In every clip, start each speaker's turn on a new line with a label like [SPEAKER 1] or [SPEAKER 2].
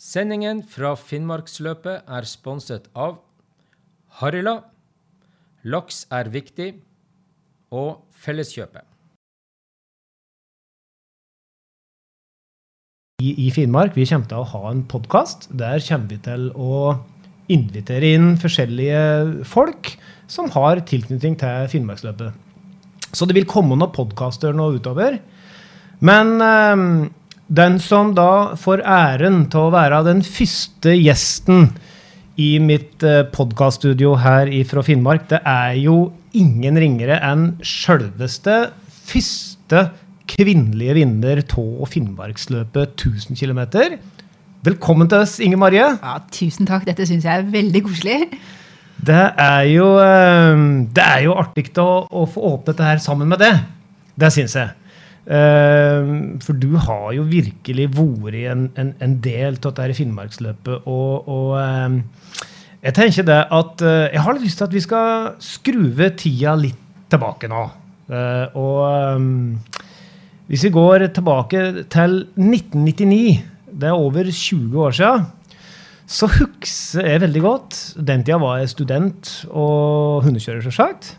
[SPEAKER 1] Sendingen fra Finnmarksløpet er sponset av Harila, Laks er viktig og Felleskjøpet.
[SPEAKER 2] I, I Finnmark vi kommer til å ha en podkast. Der kommer vi til å invitere inn forskjellige folk som har tilknytning til Finnmarksløpet. Så det vil komme noen podkaster nå utover. Men eh, den som da får æren til å være den første gjesten i mitt eh, podkaststudio her fra Finnmark, det er jo ingen ringere enn sjølveste første kvinnelige vinner av Finnmarksløpet 1000 km. Velkommen til oss, Inge Marie.
[SPEAKER 3] Ja, tusen takk. Dette syns jeg er veldig koselig.
[SPEAKER 2] Det er jo, eh, det er jo artig å, å få åpnet dette her sammen med det. Det syns jeg. Eh, for du har jo virkelig vært en, en, en del av dette Finnmarksløpet. Og, og eh, jeg tenker det at jeg har lyst til at vi skal skruve tida litt tilbake nå. Og hvis vi går tilbake til 1999 det er over 20 år siden. Så husker jeg veldig godt Den tida var jeg student og hundekjører, selvsagt.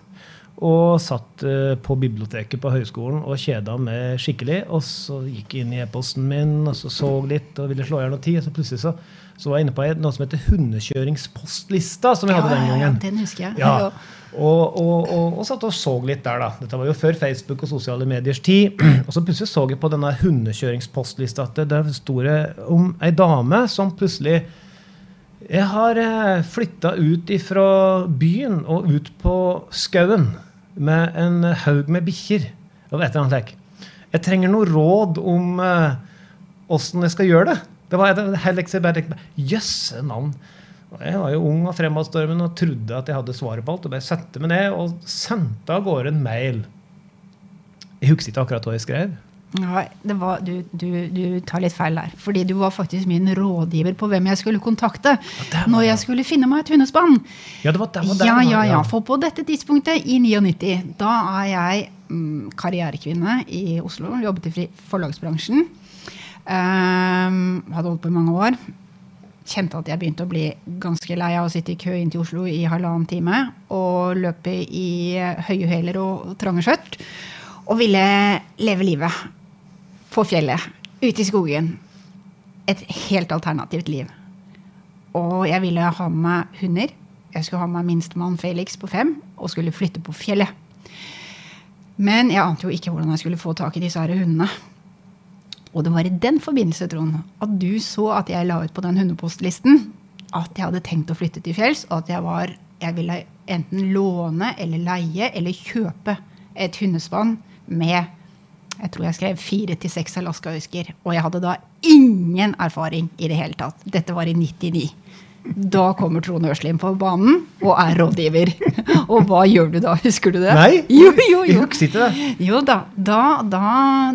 [SPEAKER 2] Og satt uh, på biblioteket på høyskolen og kjeda meg skikkelig. Og så gikk jeg inn i e-posten min og så så litt og ville slå i hjel noe tid. Og så plutselig så, så, var jeg inne på noe som heter Hundekjøringspostlista, som vi
[SPEAKER 3] ja,
[SPEAKER 2] hadde den gangen.
[SPEAKER 3] Ja, den husker jeg.
[SPEAKER 2] Ja. Og, og, og, og, satt og så litt der, da. Dette var jo før Facebook og sosiale mediers tid. Og så plutselig så jeg på denne hundekjøringspostlista at det sto om ei dame som plutselig Jeg har eh, flytta ut fra byen og ut på skauen med en haug med bikkjer. Jeg trenger noe råd om åssen uh, jeg skal gjøre det. Det var Jøsse navn. Jeg var jo ung og fremadstormende og trodde at jeg hadde svaret på alt. og bare sette meg ned og sendte av gårde en mail. Jeg husker ikke akkurat hva jeg skrev.
[SPEAKER 3] Nei, var, du, du, du, tar litt feil der. Fordi du var faktisk min rådgiver på hvem jeg skulle kontakte ja, når jeg skulle finne meg et hundespann.
[SPEAKER 2] Ja, det var, det var der,
[SPEAKER 3] ja, ja, ja. For på dette tidspunktet, i 99, da er jeg mm, karrierekvinne i Oslo. Jobbet i forlagsbransjen. Um, hadde holdt på i mange år kjente at jeg begynte å bli ganske lei av å sitte i kø inn til Oslo i halvannen time og løpe i høye hæler og trange skjørt. Og ville leve livet på fjellet, ute i skogen. Et helt alternativt liv. Og jeg ville ha med meg hunder. Jeg skulle ha med meg minstemann Felix på fem og skulle flytte på fjellet. Men jeg ante jo ikke hvordan jeg skulle få tak i disse her hundene. Og det var i den forbindelse, Trond, at du så at jeg la ut på den hundepostlisten at jeg hadde tenkt å flytte til fjells, og at jeg, var, jeg ville enten låne eller leie eller kjøpe et hundespann med jeg tror jeg skrev fire til seks alaskahusker. Og jeg hadde da ingen erfaring i det hele tatt. Dette var i 99. Da kommer Trond Øslim på banen og er rådgiver. Og hva gjør du da? Husker du det?
[SPEAKER 2] Nei,
[SPEAKER 3] jo, jo, jo. Jo da, da, da,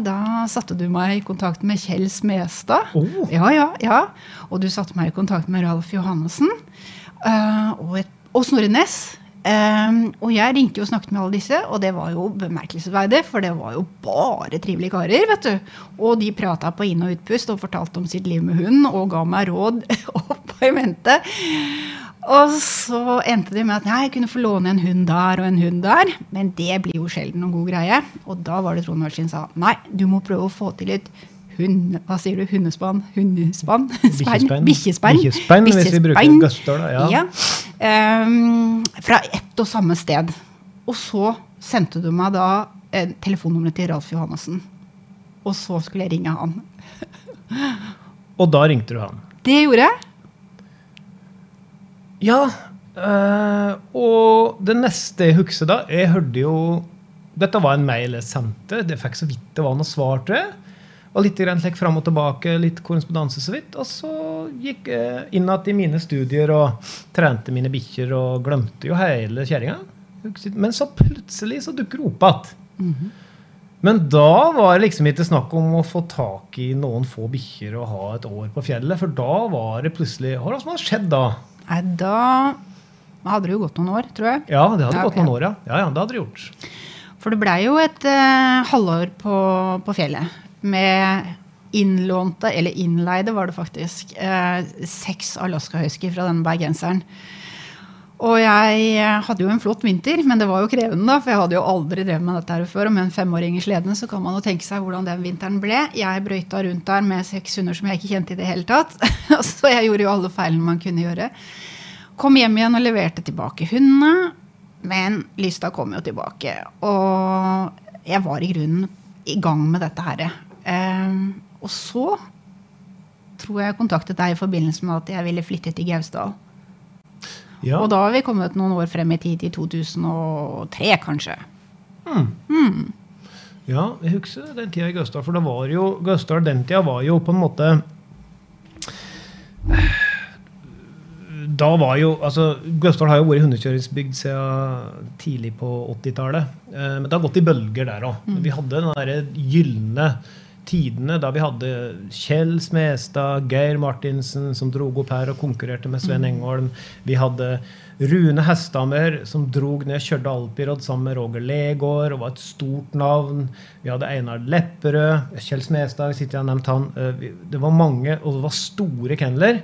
[SPEAKER 3] da, satte du meg i kontakt med Kjell Smestad.
[SPEAKER 2] Oh.
[SPEAKER 3] Ja, ja, ja. Og du satte meg i kontakt med Ralf Johannessen. Uh, og, og Snorre Næss. Um, og jeg ringte og snakket med alle disse, og det var jo bemerkelsesverdig, for det var jo bare trivelige karer. vet du. Og de prata på inn- og utpust og fortalte om sitt liv med hund og ga meg råd opp i mente. Og så endte de med at jeg kunne få låne en hund der og en hund der. Men det blir jo sjelden noen god greie. Og da var det Trond Ørsin sa nei, du må prøve å få til et hund, hva sier du? Hundespann? Hundespann?
[SPEAKER 2] Bikkjespenn.
[SPEAKER 3] Bikkjespenn.
[SPEAKER 2] hvis vi bruker Gøstøl. Ja.
[SPEAKER 3] ja. Um, fra ett og samme sted. Og så sendte du meg da eh, telefonnummeret til Ralf Johannessen. Og så skulle jeg ringe han.
[SPEAKER 2] og da ringte du han?
[SPEAKER 3] Det gjorde jeg.
[SPEAKER 2] Ja. Øh, og det neste jeg husker da Jeg hørte jo Dette var en mail jeg sendte. Det fikk så vidt det var noe svar, tror Og litt grann, fram og tilbake, litt korrespondanse så vidt. Og så gikk jeg inn igjen i mine studier og trente mine bikkjer og glemte jo hele kjerringa. Men så plutselig så dukker hun opp igjen. Mm -hmm. Men da var det liksom ikke snakk om å få tak i noen få bikkjer og ha et år på fjellet. For da var det plutselig Hva som hadde skjedd da?
[SPEAKER 3] Nei, da hadde det jo gått noen år, tror jeg.
[SPEAKER 2] Ja, det hadde ja, gått noen år, ja. ja. Ja, det hadde det gjort.
[SPEAKER 3] For det blei jo et eh, halvår på, på, fjellet med innlånte, eller innleide var det faktisk, eh, seks Alaska Husky fra denne bergenseren. Og jeg hadde jo en flott vinter, men det var jo krevende, da, for jeg hadde jo aldri drevet med dette her før. Og med en femåring i sleden, så kan man jo tenke seg hvordan den vinteren ble. Jeg brøyta rundt der med seks hunder som jeg ikke kjente i det hele tatt. så jeg gjorde jo alle feilene man kunne gjøre. Kom hjem igjen og leverte tilbake hundene. Men lysta kom jo tilbake. Og jeg var i grunnen i gang med dette her. Um, og så tror jeg jeg kontaktet deg i forbindelse med at jeg ville flytte til Gausdal.
[SPEAKER 2] Ja.
[SPEAKER 3] Og da har vi kommet noen år frem i tid, til 2003 kanskje.
[SPEAKER 2] Ja, jeg husker den tida i Gausdal. For det var jo, Gausdal den tida var jo på en måte Da var jo altså, Gausdal har jo vært hundekjøringsbygd siden tidlig på 80-tallet. Eh, men det har gått i bølger der òg. Vi hadde den gylne tidene da vi hadde Kjell Smestad, Geir Martinsen, som drog opp her og konkurrerte med Sven Engholm. Vi hadde Rune Hesthammer, som drog ned kjørte alpirod sammen med Roger Legård og var et stort navn. Vi hadde Einar Lepperød, Kjell Smestad, ikke jeg har nevnt han. Eh, Det var mange, og det var store kenneler.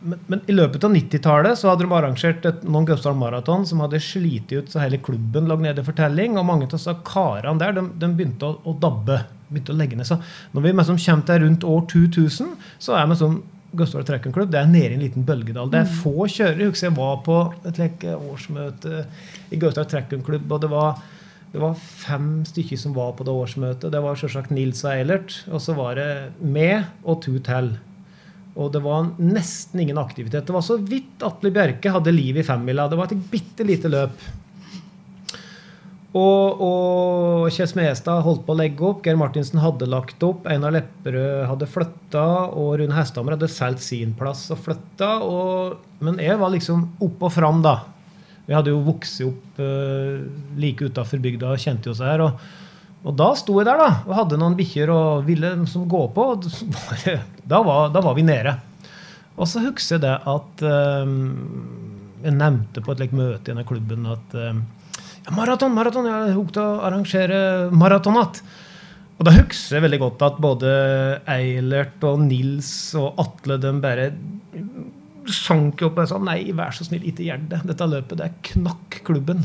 [SPEAKER 2] Men, men i løpet av 90-tallet så hadde de arrangert et, noen Gausdal Maraton som hadde slitt ut så hele klubben lå nede i fortelling. Og mange av disse karene der de, de begynte å, å dabbe. begynte å legge ned. Så når vi liksom kommer til rundt år 2000, så er vi som Gausdal Trekkenklubb det er nede i en liten bølgedal. Det er få kjørere. Jeg var på et like, årsmøte i Gausdal Trekkenklubb, og det var det var fem stykker som var på det årsmøtet. Det var selvsagt Nils og Eilert. Og så var det meg og to til. Og det var nesten ingen aktivitet. Det var så vidt Atle Bjerke hadde liv i femmila. Det var et bitte lite løp. Og, og Kjell Smestad holdt på å legge opp. Geir Martinsen hadde lagt opp. Einar Lepperød hadde flytta. Og Rune Hesthammer hadde solgt sin plass og flytta. Men jeg var liksom opp og fram, da. Vi hadde jo vokst opp uh, like utafor bygda og kjente jo seg her. Og, og da sto jeg der da, og hadde noen bikkjer og ville som gå på. Og da, var, da var vi nede. Og så husker jeg det at um, jeg nevnte på et like, møte i denne klubben at um, ja, maraton, maraton, jeg har til å arrangere maraton igjen. Og da husker jeg veldig godt at både Eilert og Nils og Atle de bare sank opp og sa nei, vær så snill, ikke gjør det. Dette løpet, det knakk klubben.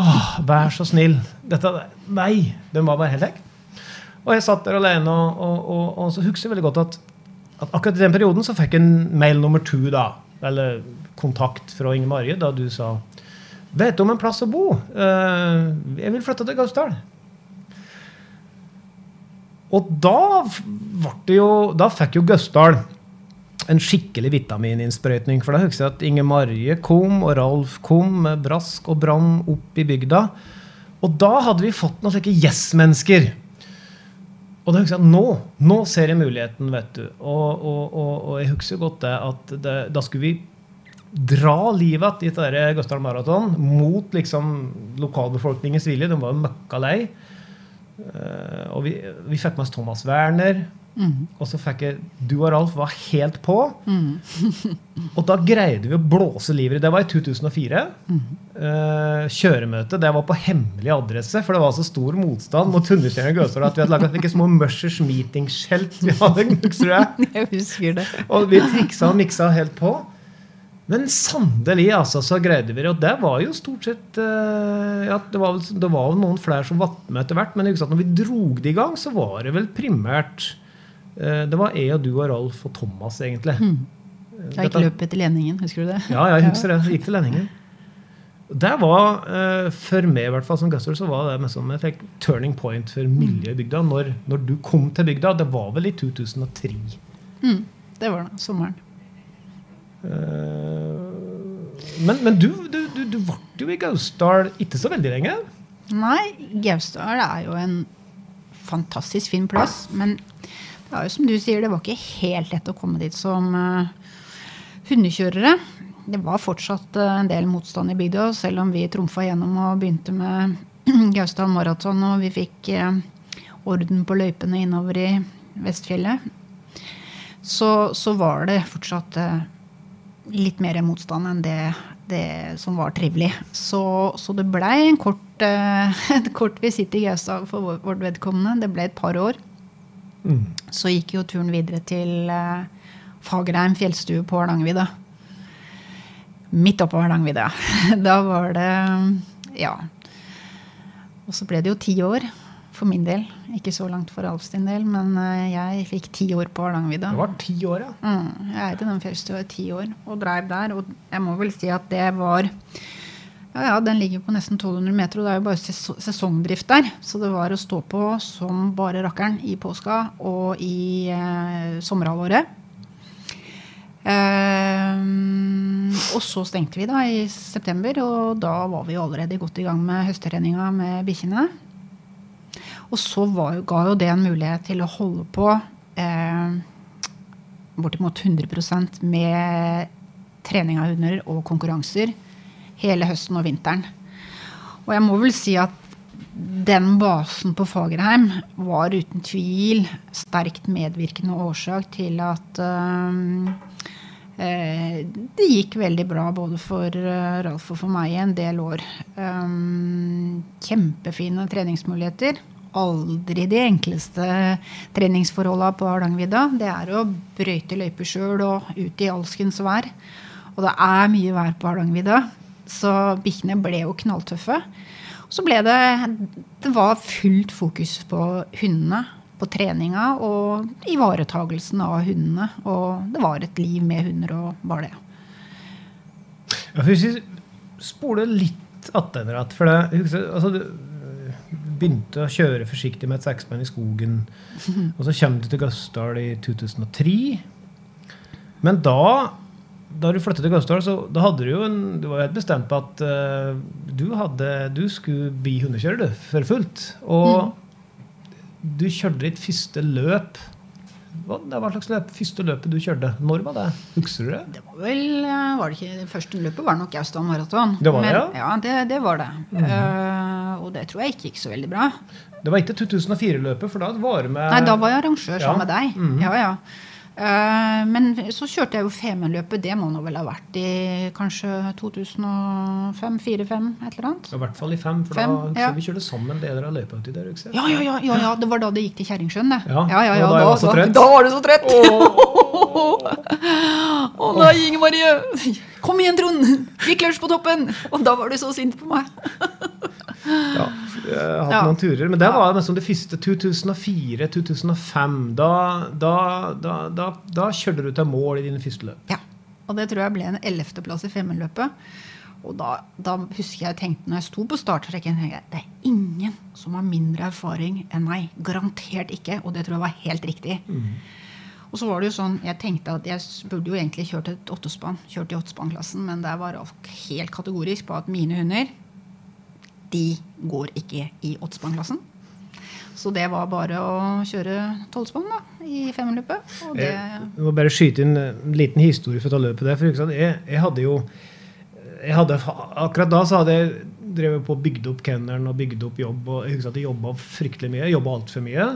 [SPEAKER 2] Åh, vær så snill. Dette, nei. Den var bare helt vekk. Og jeg satt der alene, og, og, og, og så husker jeg veldig godt at, at akkurat i den perioden så fikk jeg en mail nummer to, da. Eller kontakt fra Inge Marie, da du sa Vet du om en plass å bo? Uh, jeg vil flytte til Gausdal. Og da ble det jo Da fikk jo Gausdal en skikkelig vitamininnsprøytning. For da husker jeg at Inge Marie kom, og Ralf kom med brask og bram opp i bygda. Og da hadde vi fått noen slike yes-mennesker. Og da husker jeg at nå, nå ser jeg muligheten, vet du. Og, og, og, og jeg husker godt det at det, da skulle vi dra livet i dette Gausdal Maraton mot liksom lokalbefolkningens vilje. De var jo møkka lei. Eh, og vi, vi fikk med oss Thomas Werner. Og så fikk jeg Du og Ralf var helt på. og da greide vi å blåse livet i Det var i 2004. Eh, kjøremøte. Det var på hemmelig adresse, for det var så stor motstand mot hundekjøring i Gausdal at vi hadde laget slike små Mushers meeting-skjelt. vi hadde, du?
[SPEAKER 3] Jeg husker det.
[SPEAKER 2] Og vi triksa og miksa helt på. Men sannelig, altså, så greide vi det. Og det var jo stort sett eh, ja, det, var vel, det var jo noen flere som var med etter hvert, men når vi drog det i gang, så var det vel primært Det var jeg og du og Ralf og Thomas, egentlig.
[SPEAKER 3] Jeg gikk løpet til Lenningen, husker du det?
[SPEAKER 2] Ja, jeg husker det. Gikk til Lenningen. Det var, eh, For meg i hvert fall som Guster, så var det som et turning point for miljøet i bygda. Når, når du kom til bygda. Det var vel i 2003.
[SPEAKER 3] Mm, det var det. Sommeren.
[SPEAKER 2] Eh, Men, men du, du, du, du ble jo i Gausdal ikke så veldig lenge.
[SPEAKER 3] Nei, Gausdal er jo en fantastisk fin plass. Men jo som du sier, det var ikke helt lett å komme dit som eh, hundekjørere. Det var fortsatt eh, en del motstand i bygda, selv om vi trumfa gjennom og begynte med Gausdal Maraton, og vi fikk eh, orden på løypene innover i Vestfjellet. Så, så var det fortsatt litt mer motstand enn det, det som var trivelig. Så, så det blei en kort, et kort visitt i Gausdal for vårt vedkommende. Det ble et par år. Så gikk jo turen videre til eh, Fagerheim fjellstue på Hardangervidda. Midt oppå Hardangervidda. Da var det Ja. Og så ble det jo ti år for min del. Ikke så langt for Alf sin del, men eh, jeg fikk ti år på Hardangervidda.
[SPEAKER 2] Det var ti år, ja.
[SPEAKER 3] Mm, jeg eide den fjellstua i ti år og dreiv der. Og jeg må vel si at det var ja, ja, Den ligger på nesten 1200 meter, og det er jo bare ses sesongdrift der. Så det var å stå på som bare rakkeren i påska og i eh, sommerhalvåret. Eh, og så stengte vi da i september, og da var vi jo allerede godt i gang med høsttreninga med bikkjene. Og så var, ga jo det en mulighet til å holde på eh, bortimot 100% med trening av hunder og konkurranser hele høsten og vinteren. Og jeg må vel si at den basen på Fagerheim var uten tvil sterkt medvirkende årsak til at eh, det gikk veldig bra både for uh, Ralf og for meg i en del år. Kjempefine treningsmuligheter. Aldri de enkleste treningsforholda på Hardangervidda. Det er å brøyte løyper sjøl og ut i alskens vær. Og det er mye vær på Hardangervidda. Så bikkjene ble jo knalltøffe. Så ble det Det var fullt fokus på hundene. På treninga og ivaretagelsen av hundene. Og det var et liv med hunder og bare det.
[SPEAKER 2] Ja, hvis vi spoler litt attende For det, altså, du begynte å kjøre forsiktig med et seksbein i skogen. Og så kommer du til Gassdal i 2003. Men da da du flyttet til Gausdal, så da hadde du jo en, du var helt bestemt på at uh, du, hadde, du skulle bli hundekjører du, for fullt. Og mm. du kjørte ditt første løp. Hva, det var slags løp, første løpet du kjørte? Når var det? Husker du det?
[SPEAKER 3] Det var vel, eh, var det ikke, det første løpet var nok Gausdal Maraton.
[SPEAKER 2] Det var det, ja?
[SPEAKER 3] ja det, det var det. Mm. Uh, og det tror jeg ikke gikk så veldig bra.
[SPEAKER 2] Det var ikke 2004-løpet, for da var du med
[SPEAKER 3] Nei, da var jeg arrangør sammen
[SPEAKER 2] Ja.
[SPEAKER 3] med deg.
[SPEAKER 2] Mm.
[SPEAKER 3] Ja, ja. Eh, men så kjørte jeg jo Femundløpet. Det må nå vel ha vært i kanskje 2005-2005, et eller annet.
[SPEAKER 2] I hvert fall i fem, for
[SPEAKER 3] Fem,
[SPEAKER 2] da
[SPEAKER 3] ja.
[SPEAKER 2] vi kjørte sammen deler av løypa uti der.
[SPEAKER 3] Ja, ja, ja, ja, ja, det var da det gikk til Kjerringsjøen, det.
[SPEAKER 2] Ja,
[SPEAKER 3] ja, ja,
[SPEAKER 2] og da var da.
[SPEAKER 3] Da, var du så trøtt! Å nei, Inge Marie! Kom igjen, Trond! Gikk lunsj på toppen! Og da var du så sint på meg.
[SPEAKER 2] Ja, jeg hatt
[SPEAKER 3] Ja.
[SPEAKER 2] noen turer. Men det var liksom det første 2004-2005. Da, da, da, da, da kjørte du til mål i dine første løp.
[SPEAKER 3] Ja, og det tror jeg ble en ellevteplass i femmeløpet, Og da, da husker jeg tenkte når jeg sto på starttrekken jeg, det er ingen som har mindre erfaring enn meg. Garantert ikke. Og det tror jeg var helt riktig. Og så var det jo sånn, Jeg tenkte at jeg burde jo egentlig kjørt et åttespann, kjørt i åttespannklassen, men der var alt helt kategorisk på at mine hunder de går ikke i åttespannklassen. Så det var bare å kjøre tolvspann i femmerløpet. Og det
[SPEAKER 2] Jeg må bare skyte inn en liten historie for å ta løpet der. For jeg, jeg hadde jo jeg hadde, Akkurat da så hadde jeg drevet på og bygd opp kennelen og bygd opp jobb. og Jeg jobba fryktelig mye. Jobba altfor mye.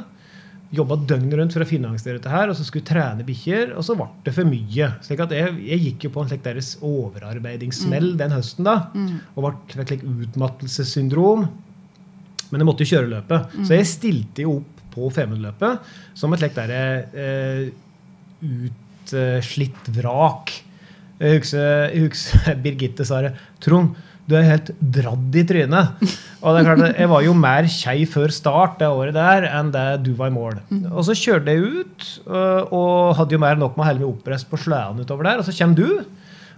[SPEAKER 2] Jobba døgnet rundt for å finansiere dette her, og så skulle trene bikkjer. Og så ble det for mye. slik at jeg, jeg gikk jo på en slik deres overarbeidingssmell den høsten. da, Og ble et slikt utmattelsessyndrom. Men jeg måtte jo kjøre løpet. Så jeg stilte jo opp på Femundløpet som et slikt derre eh, utslitt vrak. Jeg husker, jeg husker Birgitte sa det. Trond, du er helt dradd i trynet. Og det er klart, Jeg var jo mer kjei før start det året der enn det du var i mål. Og så kjørte jeg ut øh, og hadde jo mer enn nok med å helle meg oppreist på sleden utover der. Og så kommer du.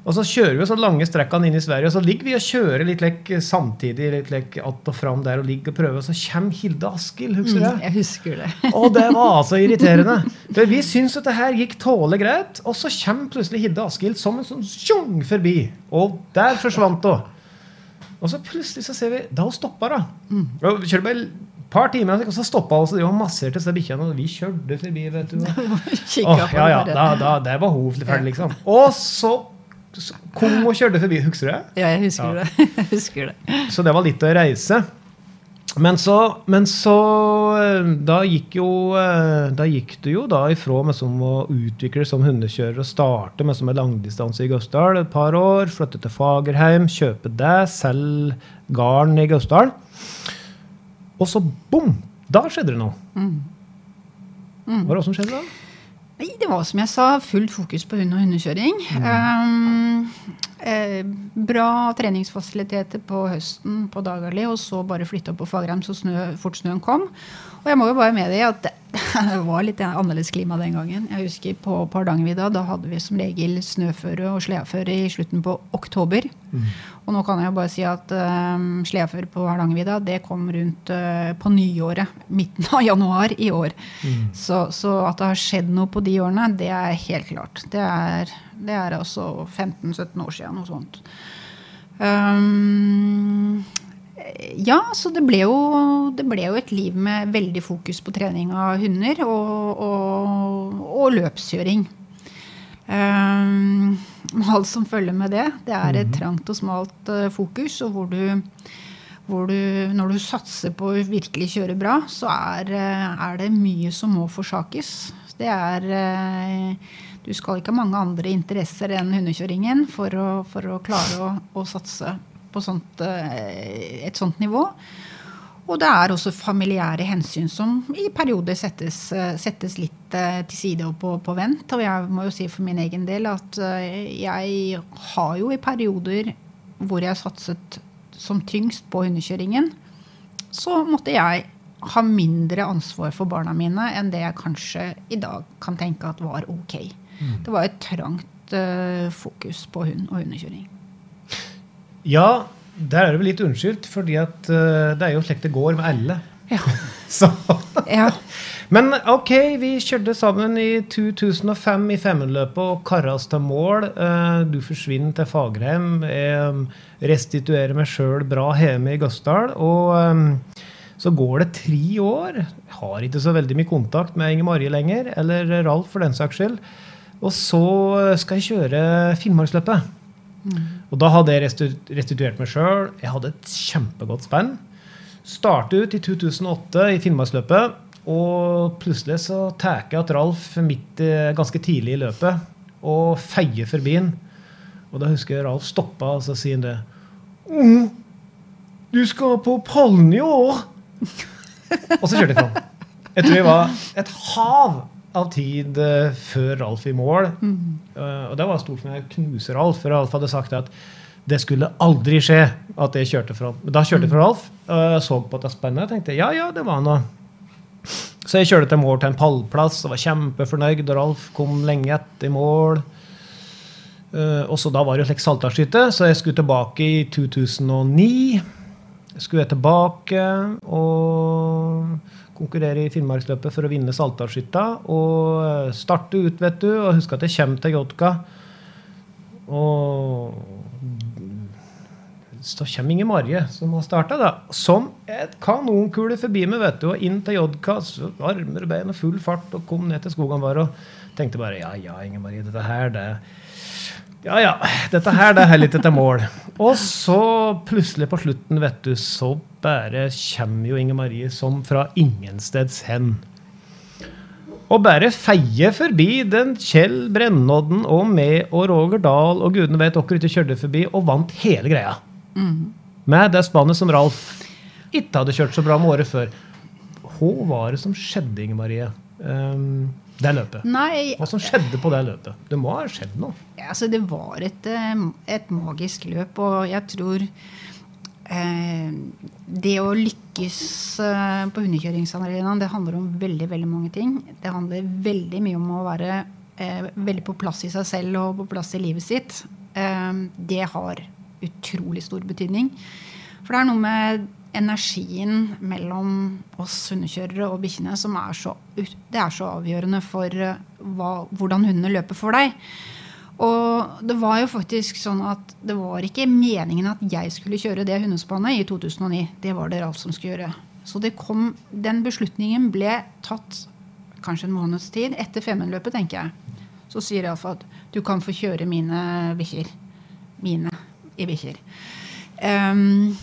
[SPEAKER 2] Og så kjører vi så lange strekkene inn i Sverige, og så ligger vi og kjører litt lek samtidig litt lek att og fram der og ligger og prøver, og så kommer Hilde Askild. Husker du det?
[SPEAKER 3] Jeg husker det.
[SPEAKER 2] Og det var så irriterende. For vi syntes at det her gikk tålelig greit, og så kommer plutselig Hilde Askild som en sånn tjong forbi. Og der forsvant hun. Og så plutselig så ser vi Da hun stoppa, da. Og vi kjørte bare et par timer, og så stoppa hun, så de var masserte seg bikkjene, og vi kjørte forbi. vet du.
[SPEAKER 3] På
[SPEAKER 2] ja, ja,
[SPEAKER 3] det
[SPEAKER 2] da, da, der var hun ferdig, liksom. Og så, så kom og kjørte forbi. Husker du det?
[SPEAKER 3] Ja, jeg husker
[SPEAKER 2] Ja.
[SPEAKER 3] det. Jeg husker det.
[SPEAKER 2] Så det var litt å reise. Men så, men så eh, Da gikk jo eh, Da gikk du jo da ifra med som å utvikle som hundekjører og starte med som en langdistanse i Gausdal et par år. Flytte til Fagerheim, kjøpe det, selge gården i Gausdal. Og så bom! Da skjedde det noe. Hva var det som skjedde da?
[SPEAKER 3] Nei, Det var som jeg sa, fullt fokus på hund og hundekjøring. Um, eh, bra treningsfasiliteter på høsten på Dagali, og så bare flytte opp på Fagerheim så snø, fort snøen kom. Og jeg må jo bare medgi at det, det var litt annerledes klima den gangen. Jeg husker På, Hardangervidda da hadde vi som regel snøføre og sledeføre i slutten på oktober. Og nå kan jeg jo bare si at um, sledeføre på Hardangervidda det kom rundt uh, på nyåret, midten av januar i år. Så, så at det har skjedd noe på de årene, det er helt klart. Det er, det er altså 15-17 år siden, noe sånt. Um, ja, så det ble, jo, det ble jo et liv med veldig fokus på trening av hunder og, og, og løpskjøring. Um, alt som følger med det. Det er et trangt og smalt uh, fokus. Og hvor du, hvor du, når du satser på å virkelig kjøre bra, så er, uh, er det mye som må forsakes. Det er uh, Du skal ikke ha mange andre interesser enn hundekjøringen for å, for å klare å, å satse på sånt, et sånt nivå. Og det er også familiære hensyn som i perioder settes, settes litt til side og på, på, vent. Og jeg må jo si for min egen del at jeg har jo i perioder hvor jeg satset som tyngst på hundekjøringen, så måtte jeg ha mindre ansvar for barna mine enn det jeg kanskje i dag kan tenke at var ok. Mm. Det var et trangt uh, fokus på hund og hundekjøring.
[SPEAKER 2] Ja, der er du litt unnskyldt, fordi at uh, det er jo slik det går med alle.
[SPEAKER 3] Ja.
[SPEAKER 2] ja. Men OK, vi kjørte sammen i 2005 i Femundløpet og karras til mål. Uh, du forsvinner til Fagerheim. Jeg restituerer meg sjøl bra hjemme i Gausdal. Og um, så går det tre år. Jeg har ikke så veldig mye kontakt med Inger Marie lenger, eller Ralf for den saks skyld. Og så skal jeg kjøre Finnmarksløpet. Mm. Og da hadde jeg restituert meg sjøl. Jeg hadde et kjempegodt spenn. Startet ut i 2008 i Finnmarksløpet. Og plutselig så tar jeg at Ralf midt ganske tidlig i løpet og feier forbi han. Og da husker jeg Ralf stoppa og så sier han det. Mm, du skal på pallen i år! og så kjørte jeg fram. Jeg tror jeg var et hav av tid uh, før Ralf i mål. Mm. Uh, og det var stort for meg å knuse Ralf, for Ralf hadde sagt at det skulle aldri skje at jeg kjørte fra Men da kjørte jeg fra Ralf. Uh, så på at det var spennende. og tenkte ja, ja, det var noe. Så jeg kjørte til mål til en pallplass og var kjempefornøyd. Og Ralf kom lenge etter mål. og så Da var det slik saltarskytte, så jeg skulle tilbake i 2009. Skulle jeg tilbake og konkurrere i Finnmarksløpet for å vinne Saltdalshytta. Og starte ut, vet du. Og huske at jeg kommer til Jotka. Og så kommer Inge Marje, som har starta, da. Som et kanonkule forbi meg, vet du. Og inn til Jodka, armer og bein og full fart, og kom ned til skogen bare og tenkte bare ja, ja, Inge Marie, dette her, det Ja, ja. Dette her, det er litt etter mål. Og så plutselig på slutten, vet du, så bare kommer jo Inger Marie som fra ingensteds hen. Og bare feier forbi den Kjell Brennodden og meg og Roger Dahl og gudene vet dere ikke kjørte forbi, og vant hele greia. Mm. Med det spannet som Ralf ikke hadde kjørt så bra med året før. Hva var det som skjedde, Inger Marie? Um, det løpet.
[SPEAKER 3] Nei,
[SPEAKER 2] Hva som skjedde på det løpet? Det må ha skjedd noe?
[SPEAKER 3] Altså, det var et, et magisk løp, og jeg tror Eh, det å lykkes eh, på hundekjøringsarenaen, det handler om veldig veldig mange ting. Det handler veldig mye om å være eh, veldig på plass i seg selv og på plass i livet sitt. det har utrolig stor betydning. For det er noe med energien mellom oss hundekjørere og bikkjene som er så, det er så avgjørende for hva, hvordan hundene løper for deg. Og det var jo faktisk sånn at det var ikke meningen at jeg skulle kjøre det hundespannet i 2009. Det var det Ralf som skulle gjøre. Så kom, den beslutningen ble tatt kanskje en måneds tid etter Femundløpet, tenker jeg. Så sier Ralf at du kan få kjøre mine bikkjer. Mine i bikkjer. Um,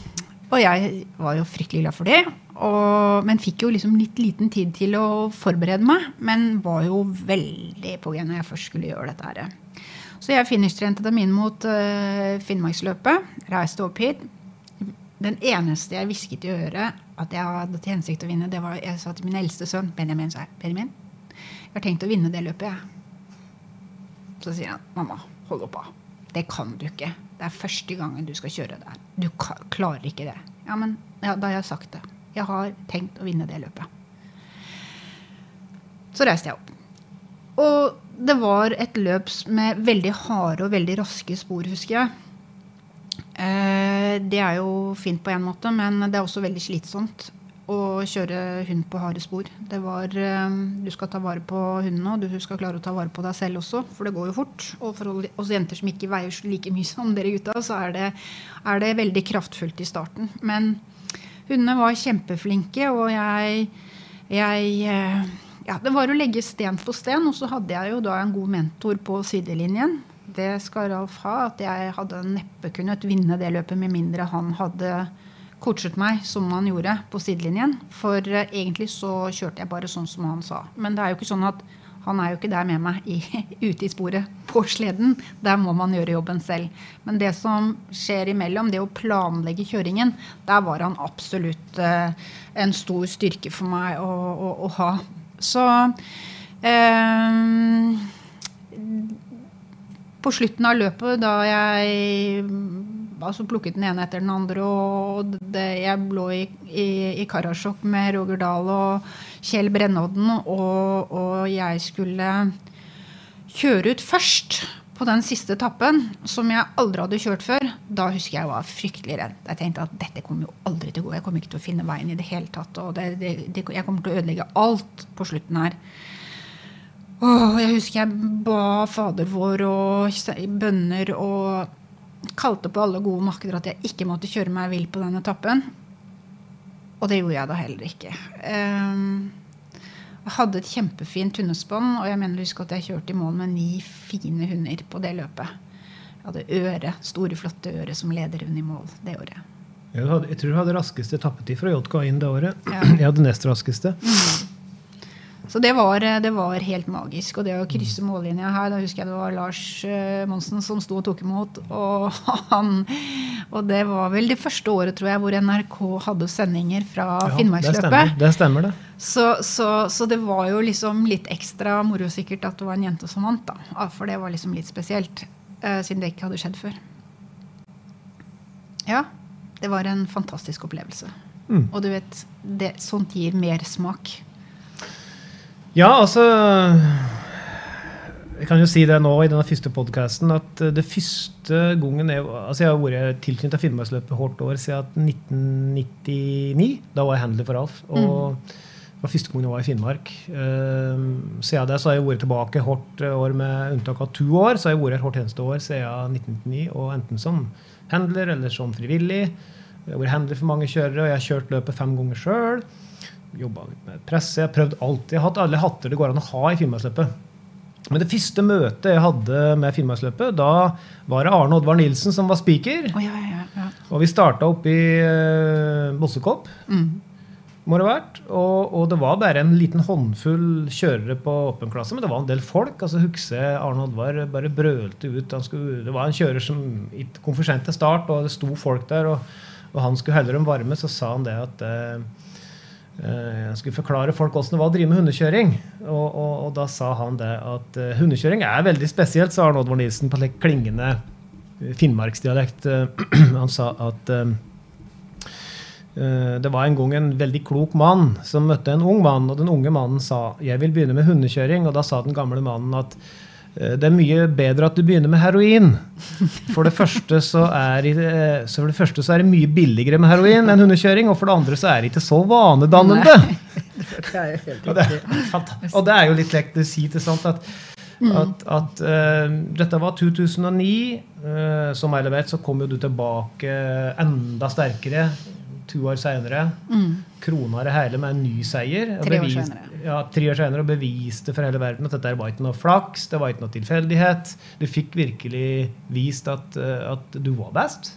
[SPEAKER 3] og jeg var jo fryktelig glad for det. Og, men fikk jo liksom litt liten tid til å forberede meg. Men var jo veldig på G når jeg først skulle gjøre dette her. Så jeg finishtrente min mot uh, Finnmarksløpet. Reiste opp hit. Den eneste jeg hvisket i øret at jeg hadde til hensikt å vinne, det var jeg sa til min eldste sønn Benjamin. Sa Benjamin, jeg har tenkt å vinne det løpet, jeg. Så sier han mamma, hold opp da. Det kan du ikke. Det er første gangen du skal kjøre der. Du klarer ikke det. Ja, men ja, da har jeg sagt det. Jeg har tenkt å vinne det løpet. Så reiste jeg opp. Og det var et løp med veldig harde og veldig raske spor, husker jeg. Eh, det er jo fint på en måte, men det er også veldig slitsomt å kjøre hund på harde spor. Det var, eh, du skal ta vare på hundene, og du skal klare å ta vare på deg selv også, for det går jo fort. Og for oss jenter som ikke veier like mye som dere gutta, så er det, er det veldig kraftfullt i starten. Men hundene var kjempeflinke, og jeg, jeg eh, ja, Det var å legge sten på sten, og så hadde jeg jo da en god mentor på sidelinjen det skal Ralf ha, at jeg hadde neppe kunnet vinne det løpet med mindre han hadde coachet meg som han gjorde på sidelinjen. For uh, egentlig så kjørte jeg bare sånn som han sa. Men det er jo ikke sånn at han er jo ikke der med meg i, ute i sporet på sleden. Der må man gjøre jobben selv. Men det som skjer imellom, det å planlegge kjøringen, der var han absolutt eh, en stor styrke for meg å, å, å ha. Så eh, på slutten av løpet, da jeg altså plukket den ene etter den andre, og det, jeg lå i, i, i Karasjok med Roger Dahl og Kjell Brennodden, og, og, jeg skulle kjøre ut først på den siste etappen, som jeg aldri hadde kjørt før, da husker jeg var fryktelig redd. Jeg tenkte at dette kommer jo aldri til å gå. Jeg kommer ikke til å finne veien i det hele tatt. og det, det, Jeg kommer til å ødelegge alt på slutten her. Åh, jeg husker jeg ba Fader vår og bønner og kalte på alle gode makter at jeg ikke måtte kjøre meg vill på den etappen. Og det gjorde jeg da heller ikke. Um, jeg hadde et kjempefint hundespann, og jeg mener husk at jeg kjørte i mål med ni fine hunder på det løpet. Jeg hadde øre, store, flotte øre som lederhund i mål det året.
[SPEAKER 2] Jeg, hadde, jeg tror du hadde raskeste tappetid fra JK inn det året. Ja. Jeg hadde nest raskeste. Mm.
[SPEAKER 3] Så det var, eh, det var, helt magisk. Og det å krysse mållinja her Da husker jeg det var Lars uh, Monsen som sto og tok imot. Og, han, og det var vel det første året tror jeg, hvor NRK hadde sendinger fra ja, Finnmarksløpet.
[SPEAKER 2] Det stemmer, det stemmer det.
[SPEAKER 3] Så, så, så, det var jo liksom litt ekstra moro sikkert at det var en jente som vant. da. For det var liksom litt spesielt, uh, siden det ikke hadde skjedd før. Ja, det var en fantastisk opplevelse. Mm. Og du vet, det, sånt gir mersmak.
[SPEAKER 2] Ja, altså Jeg kan jo si det nå i denne første podkasten at det første gangen jeg, altså jeg har vært tilknyttet Finnmarksløpet hvert år siden 1999. Da var jeg handler for Alf. og mm. Det var første gangen jeg var i Finnmark. Uh, siden det så har jeg vært tilbake hvert år med unntak av to år. Så har jeg vært her hvert eneste år siden 1999, og enten som handler eller som frivillig. Jeg har vært handler for mange kjørere, og jeg har kjørt løpet fem ganger sjøl jobba litt med presse. Jeg har prøvd alt. Jeg har hatt alle hatter det går an å ha i Finnmarksløpet. Men det første møtet jeg hadde med Finnmarksløpet, da var det Arne Oddvar Nilsen som var speaker.
[SPEAKER 3] Oh, ja, ja, ja.
[SPEAKER 2] Og vi starta oppe i uh, Bossekopp. Mm. Må det vært. Og, og, det var bare en liten håndfull kjørere på åpen klasse, men det var en del folk. altså husker Arne Oddvar bare brølte ut. Skulle, det var en kjører som kom for sent til start, og det sto folk der. Og, og han skulle holde dem varme, så sa han det at uh, jeg skulle forklare folk hvordan det var å drive med hundekjøring. Og, og, og da sa han det at uh, hundekjøring er veldig spesielt, sa Arne Oddvar Nilsen på en klingende eh, finnmarksdialekt. han sa at det var en gang en veldig klok mann som møtte en ung mann, og den unge mannen sa 'jeg vil begynne med hundekjøring', og da sa den gamle mannen at Eh, det er mye bedre at du begynner med heroin. For det første så er, så det, første så er det mye billigere med heroin enn hundekjøring. Og for det andre så er det ikke så vanedannende. og, det, og, det, er jo litt lekt å si til sånt at, mm. at, at uh, dette var 2009. Uh, eh, som jeg vet, så kom jo du tilbake enda sterkere to år seinere. Mm. Krona det hele med en ny seier.
[SPEAKER 3] Tre år senere
[SPEAKER 2] ja, tre år senere og beviste for hele verden at dette var ikke noe flaks, det var ikke noe tilfeldighet. Du fikk virkelig vist at, eh, at du var best.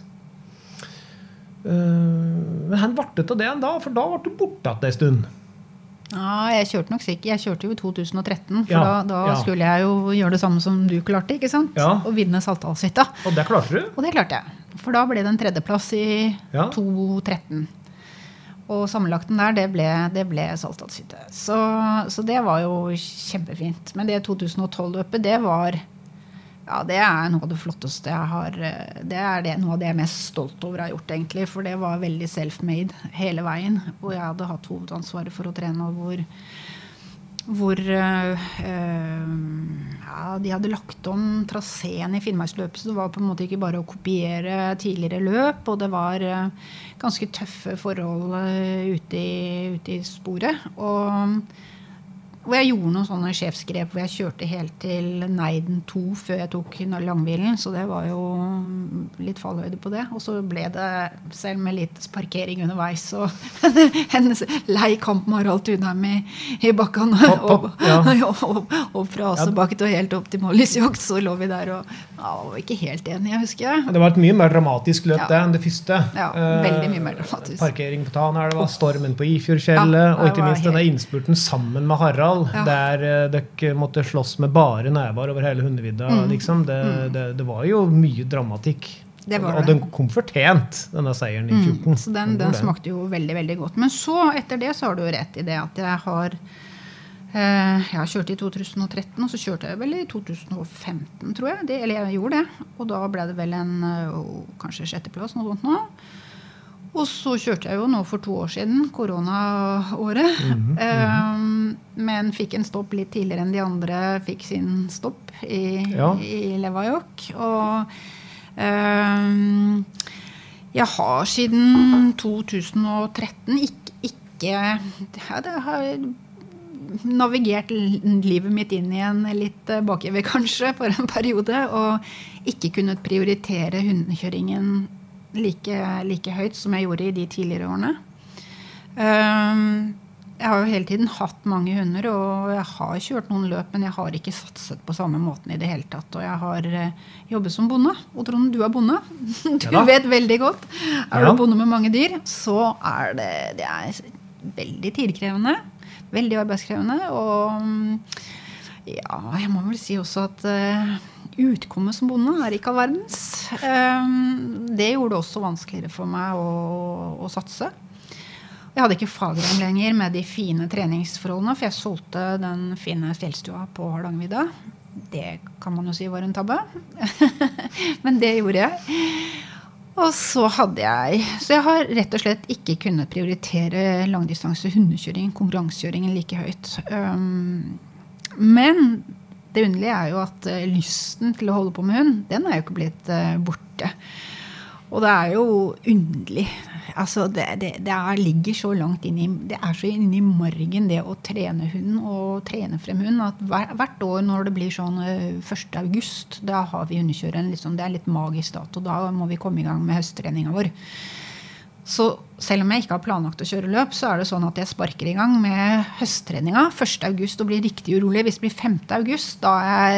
[SPEAKER 2] Uh, men hvor ble det av det da? For da ble du borte igjen en stund.
[SPEAKER 3] Ja, jeg kjørte nok sikkert. Jeg kjørte jo i 2013. For ja, da, da ja. skulle jeg jo gjøre det samme som du klarte. ikke sant? Ja. Å vinne Saltdalshytta.
[SPEAKER 2] Og det klarte du?
[SPEAKER 3] Og det klarte jeg. For da ble det en tredjeplass i ja. 2013. Og sammenlagten der, det ble, det ble Saltdalshytte. Så, så det var jo kjempefint. Men det 2012-løpet, det var ja, det er noe av det flotteste jeg har Det er det, noe av det jeg er mest stolt over å ha gjort, egentlig. For det var veldig self-made hele veien. Hvor jeg hadde hatt hovedansvaret for å trene, og hvor, hvor øh, ja, de hadde lagt om traseen i Finnmarksløpet. Så det var på en måte ikke bare å kopiere tidligere løp. Og det var øh, ganske tøffe forhold ute, i, ute i sporet. Og hvor jeg gjorde noen sånne sjefsgrep hvor jeg kjørte helt til Neiden 2 før jeg tok langhvilen. Så det var jo litt fallhøyde på det. Og så ble det, selv med litt parkering underveis, og en lei kamp med Harald Tunheim i, i bakkene Opp ja. og, og, og, fra Asebakken og helt opp til Mollisjakt, så lå vi der og ja, var ikke helt enige, husker jeg.
[SPEAKER 2] Det var et mye mer dramatisk løp ja. det enn det første.
[SPEAKER 3] Ja, veldig mye mer dramatisk.
[SPEAKER 2] Parkering på Tanelva, stormen på Ifjordfjellet, og ikke minst denne innspurten sammen med Harald festival ja. der uh, dere måtte slåss med bare never over hele hundevidda. Mm. Liksom. Det, mm. det, det, var jo mye dramatikk. og den kom fortjent, denne seieren i 14. Mm.
[SPEAKER 3] Så den, den smakte jo veldig veldig godt. Men så, etter det, så har du rett i det at jeg har eh, jeg kjørt i 2013, og så kjørte jeg vel i 2015, tror jeg. Det, eller jeg gjorde det. Og da ble det vel en oh, kanskje sjetteplass, noe sånt nå. Og så kjørte jeg jo nå for to år siden, koronaåret. Mm -hmm. um, men fikk en stopp litt tidligere enn de andre fikk sin stopp i, ja. i Levajok. Og um, jeg har siden 2013 ikke, ikke ja, det har navigert livet mitt inn igjen litt bakover, kanskje, for en periode. Og ikke kunnet prioritere hundekjøringen like, like, høyt som jeg gjorde i de tidligere årene. Um, jeg har jo hele tiden hatt mange hunder, og jeg har kjørt noen løp, men jeg har ikke satset på samme måten i det hele tatt. Og jeg har uh, jobbet som bonde. Og Trond, du er bonde. Du ja, vet veldig godt. Er ja. du bonde med mange dyr, så er det, det er veldig tidkrevende. Veldig arbeidskrevende. Og ja, jeg må vel si også at utkommet som bonde er ikke all verdens. Ehm, det gjorde det også vanskeligere for meg å, å satse. Jeg hadde ikke fagrom lenger med de fine treningsforholdene, for jeg solgte den fine fjellstua på Hardangervidda. Det kan man jo si var en tabbe. Men det gjorde jeg. Og så hadde jeg Så jeg har rett og slett ikke kunnet prioritere langdistanse hundekjøring, konkurransekjøringen, like høyt. Um, men det underlige er jo at uh, lysten til å holde på med hund, den er jo ikke blitt uh, borte. Og det er jo underlig. Altså, det, det, det er, ligger så langt inn i Det er så inn i margen, det å trene hund og trene frem hund, at hver, hvert år når det blir sånn uh, eh, 1. august, da har vi hundekjøreren. Liksom, det er litt magisk dato. Da må vi komme i gang med høsttreninga vår. Så selv om jeg ikke har planlagt å kjøre løp, så er det sånn at jeg sparker i gang med høsttreninga 1.8 og blir riktig urolig. Hvis det blir 5.8, da,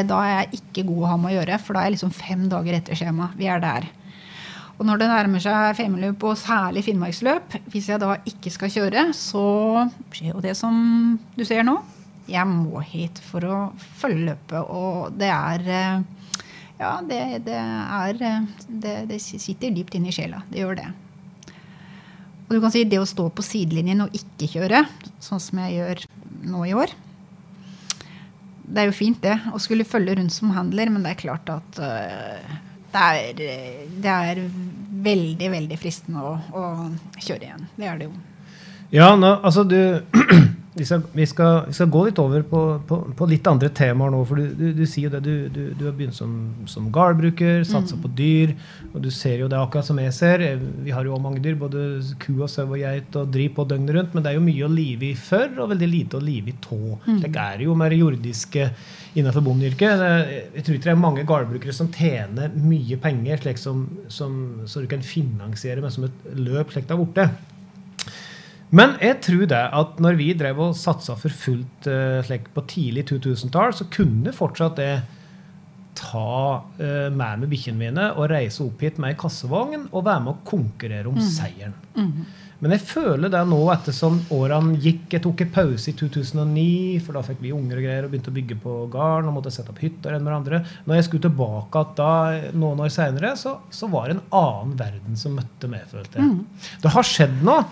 [SPEAKER 3] da er jeg ikke god å ha med å gjøre. For da er jeg liksom fem dager etter skjema. Vi er der. Og når det nærmer seg femmeløp, og særlig finnmarksløp, hvis jeg da ikke skal kjøre, så skjer jo det som du ser nå. Jeg må hit for å følge løpet, og det er Ja, det, det er det, det sitter dypt inne i sjela. Det gjør det. Og du kan si det å stå på sidelinjen og ikke kjøre, sånn som jeg gjør nå i år Det er jo fint, det, å skulle følge rundt som handler, men det er klart at uh, det, er, det er, veldig, veldig fristende å, å, kjøre igjen. Det er det jo.
[SPEAKER 2] Ja, nå, altså du vi skal, vi, skal, vi skal, gå litt over på, på, på, litt andre temaer nå. For du, du, du sier jo det. Du, du, du har begynt som, som gardbruker, satsa mm. på dyr. Og du ser jo det akkurat som jeg ser. Vi har jo også mange dyr. Både ku og sau og geit og driv på døgnet rundt. Men det er jo mye å live i før, og veldig lite å live i tå. Mm. Det er jo mer jordiske innenfor bondeyrket. Jeg tror ikke det er mange gardbrukere som tjener mye penger, slik som, som, så du kan finansiere med som et løp slik det har blitt. Men jeg tror det at når vi drev og satsa for fullt uh, på tidlig 2000-tall, så kunne fortsatt det ta eh, med meg bikkjene mine og reise opp hit med ei kassevogn og være med å konkurrere om seieren. Men jeg føler det nå ettersom årene gikk. Jeg tok en pause i 2009, for da fikk vi unger og greier og begynte å bygge på gården og måtte sette opp hytter enn hverandre. Når jeg skulle tilbake da, noen år seinere, så, så var det en annen verden som møtte meg, følte jeg. Det har skjedd noe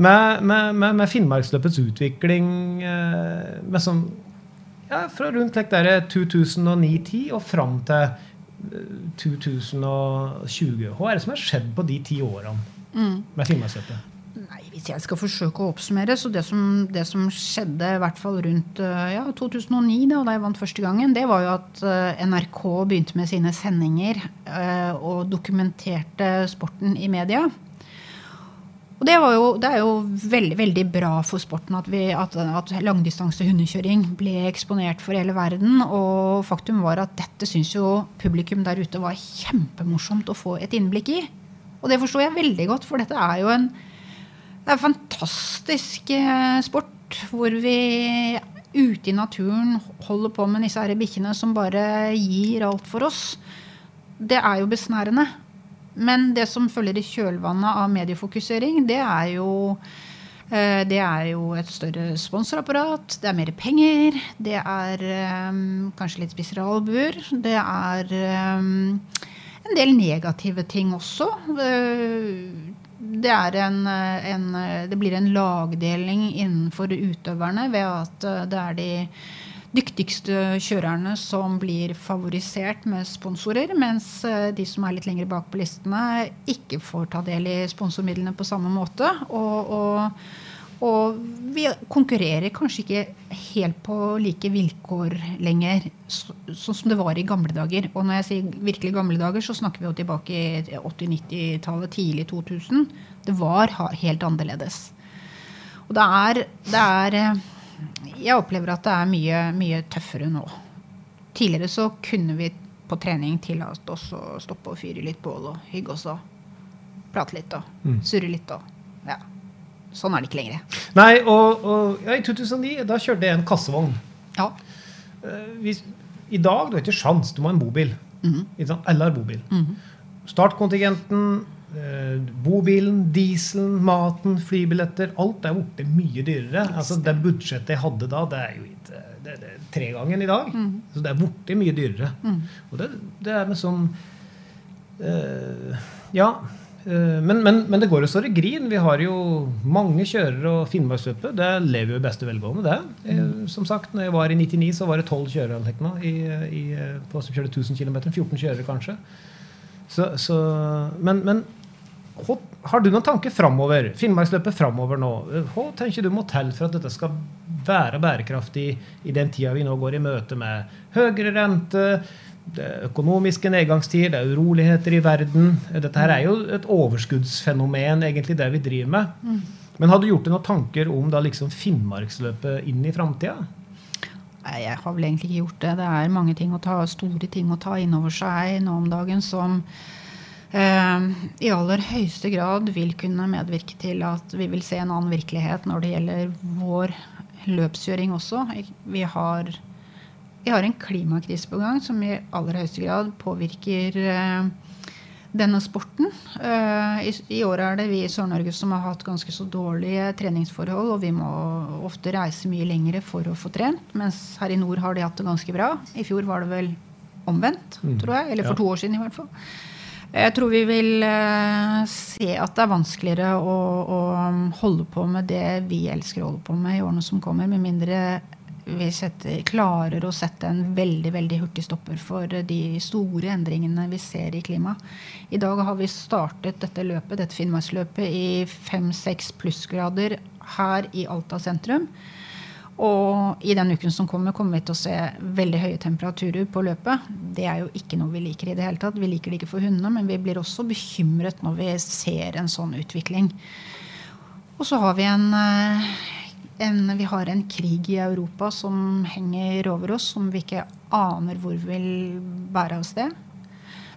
[SPEAKER 2] med, med, med, med Finnmarksløpets utvikling eh, med sånn, ja, fra rundt like 2009-10 og fram til eh, 2020. Hva er det som har skjedd på de ti årene med Finnmarksløpet?
[SPEAKER 3] Nei, Hvis jeg skal forsøke å oppsummere, så det som, det som skjedde i hvert fall rundt eh, ja, 2009, da, da jeg vant første gangen, det var jo at eh, NRK begynte med sine sendinger eh, og dokumenterte sporten i media. Og det, jo, det er jo veldig veldig bra for sporten at, vi, at, at langdistanse hundekjøring ble eksponert for hele verden. Og faktum var at dette syns jo publikum der ute var kjempemorsomt å få et innblikk i. Og det forstår jeg veldig godt, for dette er jo en, det er en fantastisk eh, sport hvor vi ute i naturen holder på med disse bikkjene som bare gir alt for oss. Det er jo besnærende. Men det som følger i kjølvannet av mediefokusering, det er jo eh, det er jo et større sponsorapparat, det er mer penger, det er um, kanskje litt spissere albuer. Det er um, en del negative ting også. Det, en, en, det, blir en lagdeling innenfor utøverne ved at det er de dyktigste kjørerne som blir favorisert med sponsorer, mens de som er litt lenger bak på listene, ikke får ta del i sponsormidlene på samme måte. Og, og, og vi konkurrerer kanskje ikke helt på like vilkår lenger, sånn som det var i gamle dager. Og når jeg sier virkelig gamle dager, så snakker vi jo tilbake i 80-90-tallet, tidlig 2000. Det var helt annerledes. Og det er, det er Jeg opplever at det er mye, mye tøffere nå. Tidligere så kunne vi på trening tillate oss å stoppe og fyre litt bål og hygge oss og prate litt og surre litt og ja. Sånn er det ikke lenger.
[SPEAKER 2] Nei, og, og ja, i 2009 da kjørte jeg en kassevogn.
[SPEAKER 3] Ja.
[SPEAKER 2] Eh, hvis, I dag du har ikke sjans, du må ha en bobil. Mm -hmm. Alle har bobil. Startkontingenten, eh, bobilen, dieselen, maten, flybilletter Alt er borte mye dyrere. Altså, det budsjettet jeg hadde da, det er jo ikke det, det er tregangen i dag. Så det er borte mye dyrere. Og det, det er med sånn eh, Ja. eh, men, men, men det går jo så det grin. Vi har jo mange kjørere og Finnmarksløpet. Det lever jo i beste velgående, det. Eh, som sagt, når jeg var i 99, så var det 12 kjørere i, i, på som kjørte 1000 km. 14 kjørere, kanskje. Så, så, men, men har du noen tanker framover? Finnmarksløpet framover nå. Hva tenker du må til for at dette skal være bærekraftig i den tida vi nå går i møte med høyere rente, det økonomiske nedgangstider, det er uroligheter i verden. Dette her er jo et overskuddsfenomen, egentlig, det vi driver med. Men har du gjort deg noen tanker om da liksom Finnmarksløpet inn i framtida?
[SPEAKER 3] Nei, jeg har vel egentlig ikke gjort det. Det er mange ting å ta, store ting å ta inn over seg nå om dagen som i aller høyeste grad vil kunne medvirke til at vi vil se en annen virkelighet når det gjelder vår løpskjøring også. Vi har, vi har en klimakrise på gang som i aller høyeste grad påvirker eh, denne sporten. Eh, I, I år er det vi i Sør-Norge som har hatt ganske så dårlige treningsforhold, og vi må ofte reise mye lengre for å få trent, mens her i nord har de hatt det ganske bra. I fjor var det vel omvendt, tror jeg. Eller for to år siden i hvert fall. Jeg tror vi vil eh, se at det er vanskeligere å, å holde på med det vi elsker å holde på med i årene som kommer, med mindre vi setter, klarer å sette en veldig veldig hurtig stopper for de store endringene vi ser i klimaet. I dag har vi startet dette løpet, dette Finnmarksløpet i fem-seks plussgrader her i Alta sentrum. Og i den uken som kommer, kommer vi til å se veldig høye temperaturer på løpet. Det er jo ikke noe vi liker i det hele tatt. Vi liker det ikke for hundene, men vi blir også bekymret når vi ser en sånn utvikling. Og så har vi en, eh, en, vi har en krig i Europa som henger over oss, som vi ikke aner hvor vil bære av sted.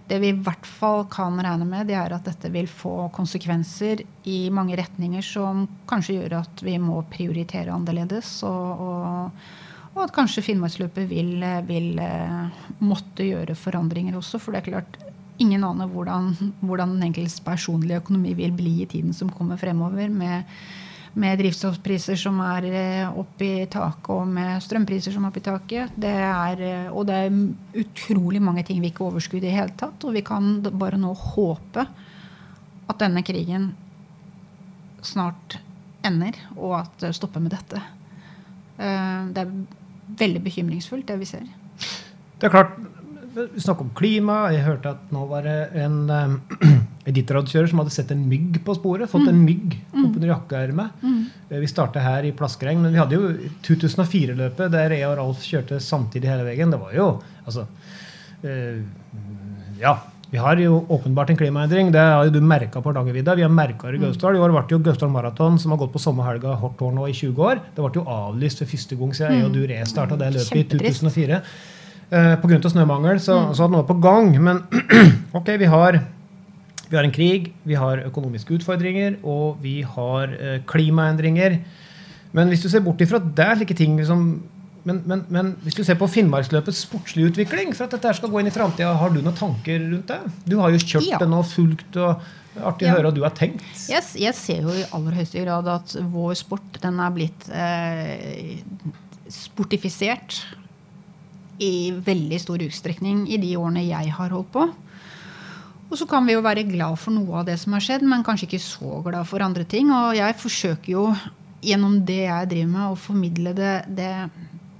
[SPEAKER 3] Det vi i hvert fall kan regne med, det er at dette vil få konsekvenser i mange retninger som kanskje gjør at vi må prioritere annerledes. Og, og, Og at kanskje Finnmarksløpet vil, vil eh, måtte gjøre forandringer også. For det er klart, ingen aner hvordan, hvordan den enkeltes personlige økonomi vil bli i tiden som kommer fremover. med med drivstoffpriser som er oppe i taket, og med strømpriser som er oppe i taket. Det er, eh, og det er utrolig mange ting vi ikke overskudder i det hele tatt. Og vi kan bare nå håpe at denne krigen snart ender, og at det stopper med dette. Det er veldig bekymringsfullt, det vi ser.
[SPEAKER 2] Det er klart, vi snakker om klima. Jeg hørte at nå var det en editterrådkjører som hadde sett en mygg på sporet. Fått en mm. mygg mm. oppunder jakkeermet. Mm. Eh, vi startet her i Plaskreng, men vi hadde jo 2004-løpet der jeg og Ralf kjørte samtidig hele veien. Det var jo altså øh, Ja. Vi har jo åpenbart en klimaendring. Det har jo du merka på Hardangervidda. Vi har merka det i Gausdal. I år ble det jo Gausdal Maraton, som har gått på sommerhelga hvert år nå i 20 år. Det ble jo avlyst for første gang siden jeg og du restarta det løpet i 2004. Uh, Pga. snømangel så, mm. så hadde noe på gang. Men ok, vi har, vi har, en krig, vi har økonomiske utfordringer, og vi har eh, klimaendringer. Men hvis du ser bort ifra det, slike ting som men, men, men, hvis du ser på Finnmarksløpets sportslige utvikling, for at dette skal gå inn i framtida, har du noen tanker rundt det? Du har jo kjørt ja. den og fulgt, og artig å ja. høre hva du har tenkt.
[SPEAKER 3] Yes, jeg ser jo i aller høyeste grad at vår sport den er blitt eh, sportifisert i veldig stor utstrekning i de årene jeg har holdt på. Og så kan vi jo være glad for noe av det som har skjedd, men kanskje ikke så glad for andre ting. Og jeg forsøker jo gjennom det jeg driver med, å formidle det, det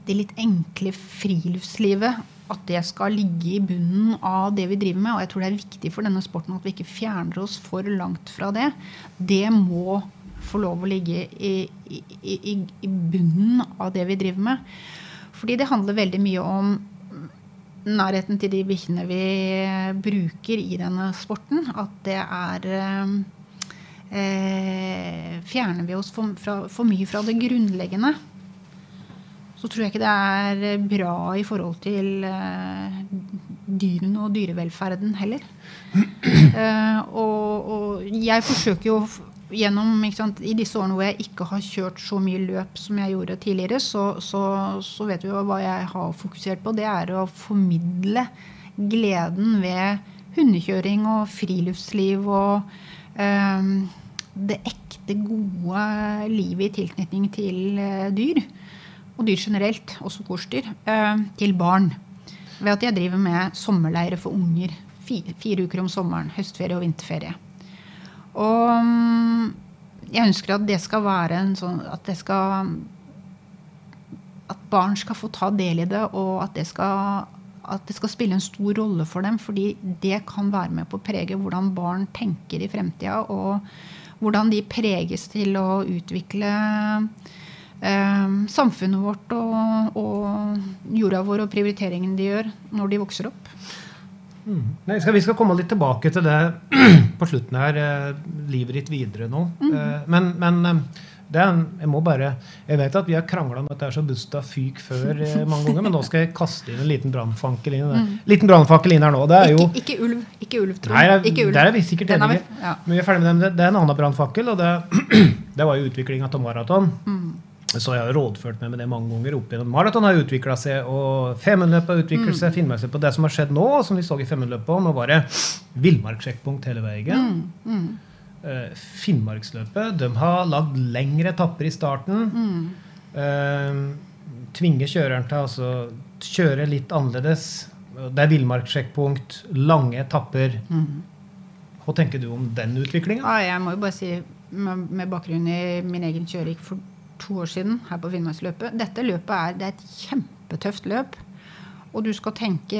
[SPEAKER 3] det litt enkle friluftslivet, at det skal ligge i bunnen av det vi driver med. Og jeg tror det er viktig for denne sporten at vi ikke fjerner oss for langt fra det. Det må få lov å ligge i, i, i, i bunnen av det vi driver med. Fordi det handler veldig mye om nærheten til de bikkjene vi bruker i denne sporten. At det er eh, Fjerner vi oss for, fra, for mye fra det grunnleggende så tror jeg ikke det er eh, bra i forhold til eh, dyrene og dyrevelferden heller. Eh, og, og, jeg forsøker jo gjennom sant, I disse årene hvor jeg ikke har kjørt så mye løp som jeg gjorde tidligere, så, så, så vet vi jo hva jeg har fokusert på. Det er å formidle gleden ved hundekjøring og friluftsliv og eh, det ekte, gode livet i tilknytning til uh, dyr og dyr generelt, også korsdyr, eh, til barn. Ved at jeg driver med sommerleire for unger. Fire, fire uker om sommeren. Høstferie og vinterferie. Og mm, jeg ønsker at det skal være en sånn At det skal At barn skal få ta del i det, og at det skal at det skal spille en stor rolle for dem. Fordi det kan være med på å prege hvordan barn tenker i fremtida. Og hvordan de preges til å utvikle eh, samfunnet vårt og, og, jorda vår og prioriteringene de gjør når de vokser opp.
[SPEAKER 2] Mm. Nei, skal, vi skal komme litt tilbake til det på slutten her. Eh, livet ditt videre nå. Mm. Eh, men, men eh, er, jeg må bare, jeg vet at vi har krangla om at det er så busta fyk før eh, mange ganger, men nå skal jeg kaste inn en liten brannfakkel inn, mm. liten brannfakkel inn her nå. Det er jo,
[SPEAKER 3] ikke, ikke ulv, ikke ulv,
[SPEAKER 2] tror jeg. Nei, ikke ulv. Der er vi sikkert enige. Ja. Men vi er ferdig med det. Det er en annen brannfakkel, og det, det var jo utviklinga av maraton. Mm. Så jeg har rådført meg med det mange ganger. opp igjennom. Maraton har utvikla seg, og Femundløpet har utviklet seg. Mm. Finnmarksløpet. Det som har skjedd nå, som vi så i Femundløpet, nå var det villmarkssjekkpunkt hele veien. Mm. Mm. Uh, Finnmarksløpet de har lagd lengre etapper i starten. Mm. Uh, tvinge kjøreren til å altså, kjøre litt annerledes. Det er villmarkssjekkpunkt, lange etapper. Mm. Hva tenker du om den utviklinga?
[SPEAKER 3] Ja, jeg må jo bare si, med, bakgrunn i min egen kjøring to år siden her på Finnmarksløpet. Dette løpet er, det er et kjempetøft løp. Og du skal tenke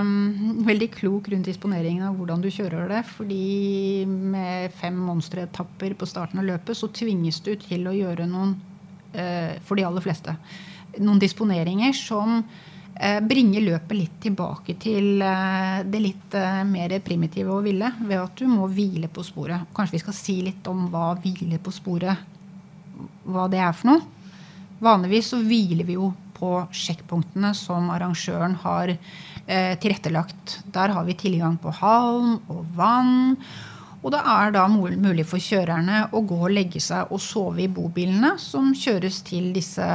[SPEAKER 3] um, veldig klok rundt disponeringen av hvordan du kjører det. fordi med fem monsteretapper på starten av løpet så tvinges du til å gjøre noen, uh, for de aller fleste, noen disponeringer som uh, bringer løpet litt tilbake til uh, det litt mer primitive og ville. Ved at du må hvile på sporet. Kanskje vi skal si litt om hva hvile på sporet hva det er for noe. Vanligvis så hviler vi jo på sjekkpunktene som arrangøren har eh, tilrettelagt. Der har vi tilgang på halm og vann. Og det er da mulig for kjørerne å gå og legge seg og sove i bobilene som kjøres til disse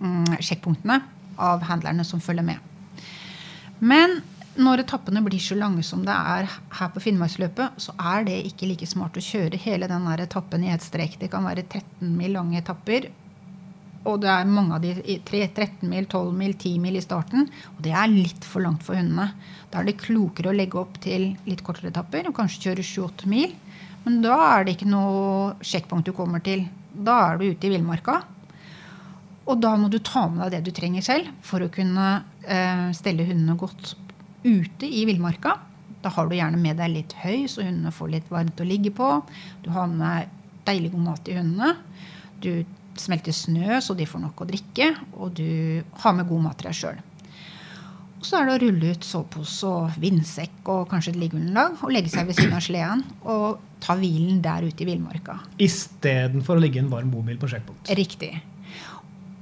[SPEAKER 3] mm, sjekkpunktene. av handlerne som følger med. Men når etappene blir så lange som det er her på Finnmarksløpet, så er det ikke like smart å kjøre hele den etappen i ett strek. Det kan være 13 mil lange etapper. Og det er mange av de 13 mil, 12 mil, 10 mil i starten. Og det er litt for langt for hundene. Da er det klokere å legge opp til litt kortere etapper og kanskje kjøre 7-8 mil. Men da er det ikke noe sjekkpunkt du kommer til. Da er du ute i villmarka. Og da må du ta med deg det du trenger selv for å kunne eh, stelle hundene godt ute i villmarka. Da har du gjerne med deg litt høy, så hundene får litt varmt å ligge på. Du har med deilig god mat til hundene. Du smelter snø, så de får nok å drikke. Og du har med god mat til deg sjøl. Så er det å rulle ut sovepose og vindsekk og kanskje et liggeunderlag og legge seg ved siden av sleden og ta hvilen der ute i villmarka.
[SPEAKER 2] Istedenfor å ligge i en varm bobil på sjekkpunkt.
[SPEAKER 3] Riktig.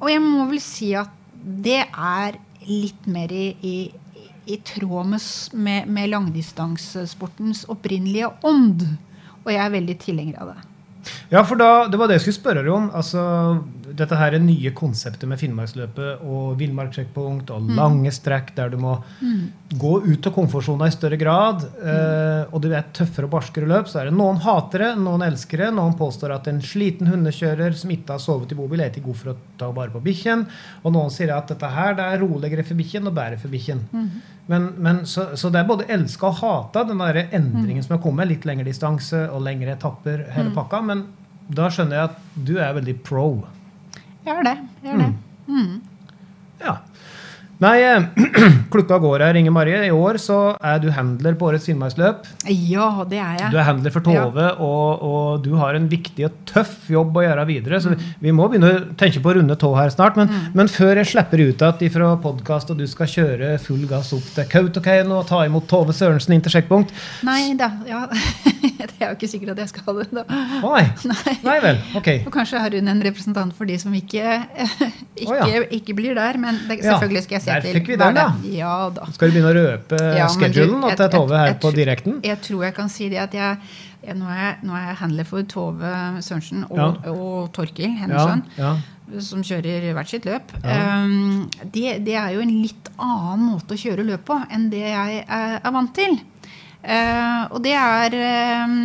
[SPEAKER 3] Og jeg må vel si at det er litt mer i, i, i tråd med, med, med langdistansesportens opprinnelige ånd. Og jeg er veldig tilhenger av det.
[SPEAKER 2] Ja, for da, Det var det jeg skulle spørre deg om. altså Dette her er nye konseptet med Finnmarksløpet og villmarkssjekkpunkt og lange strekk der du må gå ut av komfortsona i større grad. Eh, og du er tøffere og barskere løp. Så er det noen hatere, noen elskere. Noen påstår at en sliten hundekjører som ikke har sovet i bobil, er ikke god for å ta vare på bikkjen. Og noen sier at dette her det er roligere for bikkjen og bedre for bikkjen. Men, men så, så det er både elska og hata, den der endringen som har kommet. Litt lengre distanse og lengre etapper, hele pakka. Men da skjønner jeg at du er veldig pro.
[SPEAKER 3] Er det. Er det.
[SPEAKER 2] Ja. Nei, eh, klokka går her, Inge Marie. I år så er du handler på årets Finnmarksløp.
[SPEAKER 3] Ja, det er jeg.
[SPEAKER 2] Du er handler for Tove, og, og du har en viktig og tøff jobb å gjøre videre. Så vi må begynne å tenke på runde tå her snart. Men, men før jeg slipper ut igjen fra podkast, og du skal kjøre full gass opp til Kautokeino og ta imot Tove Sørensen inn til sjekkpunkt
[SPEAKER 3] Nei da. Ja. det er jo ikke sikkert at jeg skal det. da.
[SPEAKER 2] Å nei.
[SPEAKER 3] Nei.
[SPEAKER 2] Nei vel. Ok.
[SPEAKER 3] Og kanskje har hun en representant for de som ikke, ikke,
[SPEAKER 2] oh, ja.
[SPEAKER 3] ikke blir der. Men det, selvfølgelig skal jeg se
[SPEAKER 2] der fikk vi den, da.
[SPEAKER 3] Ja da.
[SPEAKER 2] Skal du begynne å røpe
[SPEAKER 3] Ja,
[SPEAKER 2] schedulen til Tove her
[SPEAKER 3] jeg
[SPEAKER 2] på direkten?
[SPEAKER 3] Jeg tror jeg kan si det at jeg, jeg nå, er jeg nå er jeg handler for Tove Sørensen og,
[SPEAKER 2] Ja.
[SPEAKER 3] og Torkil, Hennesson.
[SPEAKER 2] Ja,
[SPEAKER 3] som kjører hvert sitt løp. Um, det, det er jo en litt annen måte å kjøre løp på enn det jeg er, er vant til. Uh, og det er um,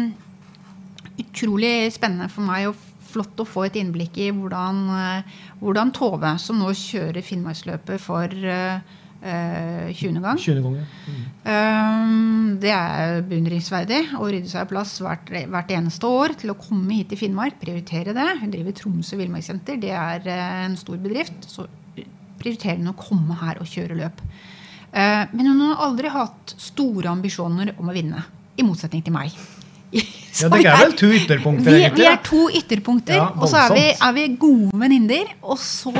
[SPEAKER 3] utrolig spennende for meg og flott å få et innblikk i hvordan, uh, hvordan Tove, som nå kjører Finnmarksløpet for uh, uh, 20. gang
[SPEAKER 2] 20. ganger.
[SPEAKER 3] Um, det er beundringsverdig å rydde seg plass hvert, hvert eneste år til å komme hit til Finnmark, prioritere det. Hun driver Tromsø villmarkssenter, det er uh, en stor bedrift. Så prioriterer hun å komme her og kjøre løp. Eh, men hun har aldri hatt store ambisjoner om å vinne, i motsetning til meg. Så
[SPEAKER 2] Ja, det er vel to ytterpunkter,
[SPEAKER 3] vi,
[SPEAKER 2] egentlig.
[SPEAKER 3] vi er to ytterpunkter,
[SPEAKER 2] Ja,
[SPEAKER 3] og så er vi, er vi gode venninner. Og så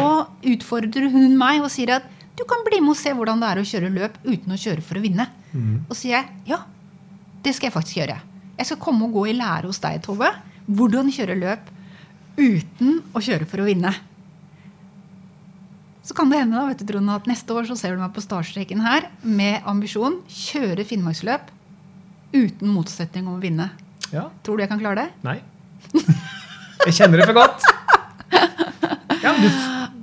[SPEAKER 3] utfordrer hun meg og sier at du kan bli med og se hvordan det er å kjøre løp uten å kjøre for å vinne.
[SPEAKER 2] Mm.
[SPEAKER 3] Og sier jeg ja, det skal jeg faktisk gjøre. Jeg skal komme og gå i lære hos deg, Tove. Hvordan kjøre løp uten å kjøre for å vinne. Så kan det hende da, vet du, Trond, at neste år så ser du meg på startstreken her med ambisjon kjøre Finnmarksløp uten motsetning om å vinne.
[SPEAKER 2] Ja.
[SPEAKER 3] Tror du jeg kan klare det?
[SPEAKER 2] Nei. Jeg kjenner det for godt. Ja, du,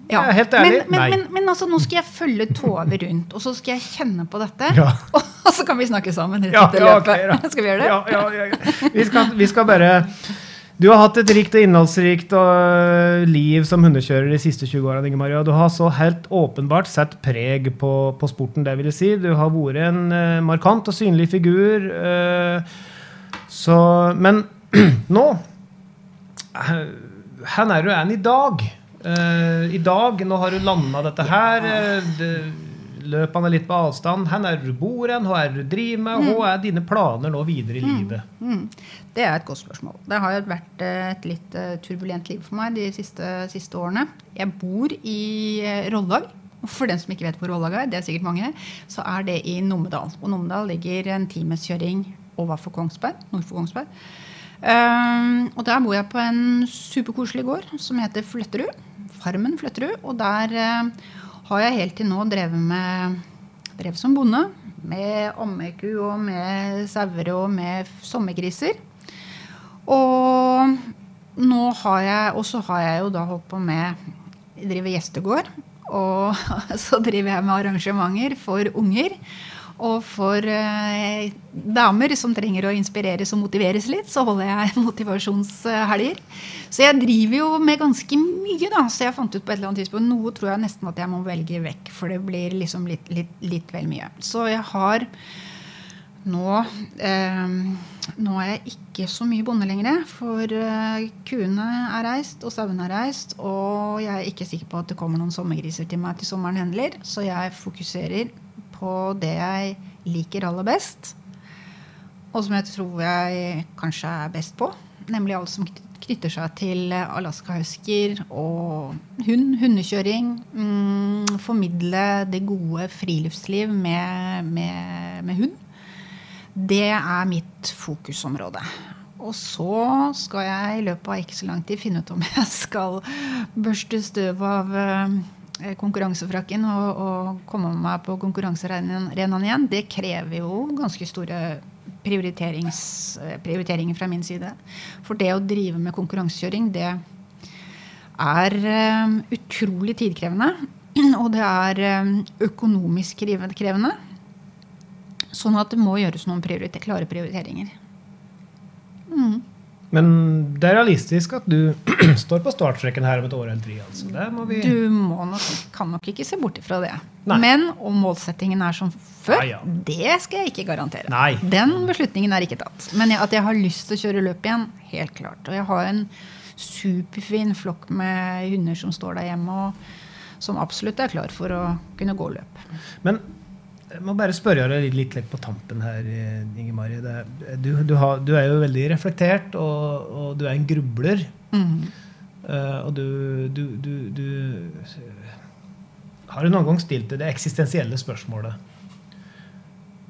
[SPEAKER 3] Ja.
[SPEAKER 2] Jeg er helt ærlig.
[SPEAKER 3] Men, men, men, men altså, nå skal jeg følge Tove rundt, og så skal jeg kjenne på dette.
[SPEAKER 2] Ja.
[SPEAKER 3] Og så kan vi snakke sammen rett etter
[SPEAKER 2] ja, ok,
[SPEAKER 3] løpet.
[SPEAKER 2] da.
[SPEAKER 3] Skal vi gjøre det?
[SPEAKER 2] Ja, ja, ja, ja. Vi, skal, vi skal bare Du har hatt et rikt og innholdsrikt og, liv som hundekjører de siste 20 årene. Inge Maria. Du har så helt åpenbart sett preg på, på sporten. det vil jeg si. Du har vært en uh, markant og synlig figur. Uh, så Men nå eh, Hvor er du enn i dag? Uh, I dag, nå har du landa dette her. Uh, det, løpene er litt på avstand. Hvor er du bor hen? Hva er det du driver med? Hva er dine planer nå videre i livet?
[SPEAKER 3] Mm. Det er et godt spørsmål. Det har jo vært eh, et litt eh, turbulent liv for meg de siste, siste årene. Jeg bor i eh, Rollag. For den som ikke vet hvor Rollag er, det er sikkert mange, så er det i Numedal. Og Numedal ligger en times kjøring overfor Kongsberg, nord for Kongsberg. Um, og der bor jeg på en superkoselig gård som heter Flytterud. Farmen Flytterud, Og der eh, har jeg helt til nå drevet med drevet som bonde. Med ammeku og med sauer og med sommergriser. Og nå har jeg Og så har jeg jo da holdt på med driver gjestegård. Og så driver jeg med arrangementer for unger. Og for eh, damer som trenger å inspireres og motiveres litt, så holder jeg motivasjonshelger. Så jeg driver jo med ganske mye, da. Så jeg fant ut på et eller annet tidspunkt Noe tror jeg nesten at jeg må velge vekk, for det blir liksom litt, litt, litt vel mye. Så jeg har nå eh, Nå er jeg ikke så mye bonde lenger, for eh, kuene er reist, og sauene er reist. Og jeg er ikke sikker på at det kommer noen sommergriser til meg til sommeren heller. Så jeg fokuserer på det jeg liker aller best, og som jeg tror jeg kanskje er best på. Nemlig alt som knytter seg til Alaska husker og hund, hundekjøring. Mm, formidle det gode friluftsliv med, med, med hund. Det er mitt fokusområde. Og så skal jeg i løpet av ikke så lang tid finne ut om jeg skal børste støv av eh, konkurransefrakken og, og komme meg på konkurransearenaen igjen. Det krever jo ganske store eh, prioriteringer fra min side. For det å drive med konkurransekjøring, det er eh, utrolig tidkrevende. Og det er økonomisk krevende. Sånn at det må gjøres noen prioriter klare prioriteringer.
[SPEAKER 2] Mm. Men det er realistisk at du står på startstreken her om et år eller tre. Altså.
[SPEAKER 3] Må vi... Du må nok, kan nok ikke se bort ifra det. Nei. Men om målsettingen er som før, ja, ja. det skal jeg ikke garantere.
[SPEAKER 2] Nei.
[SPEAKER 3] Den beslutningen er ikke tatt. Men at jeg har lyst til å kjøre løp igjen, helt klart. Og jeg har en superfin flokk med hunder som står der hjemme, og som absolutt er klar for å kunne gå løp.
[SPEAKER 2] Men jeg må bare spørre deg litt, litt, på tampen her, Inge Marie. Du, du, har, du, er jo veldig reflektert, og, og du er en grubler. Mm. Uh, og du, du, Har du noen gang stilt deg det eksistensielle spørsmålet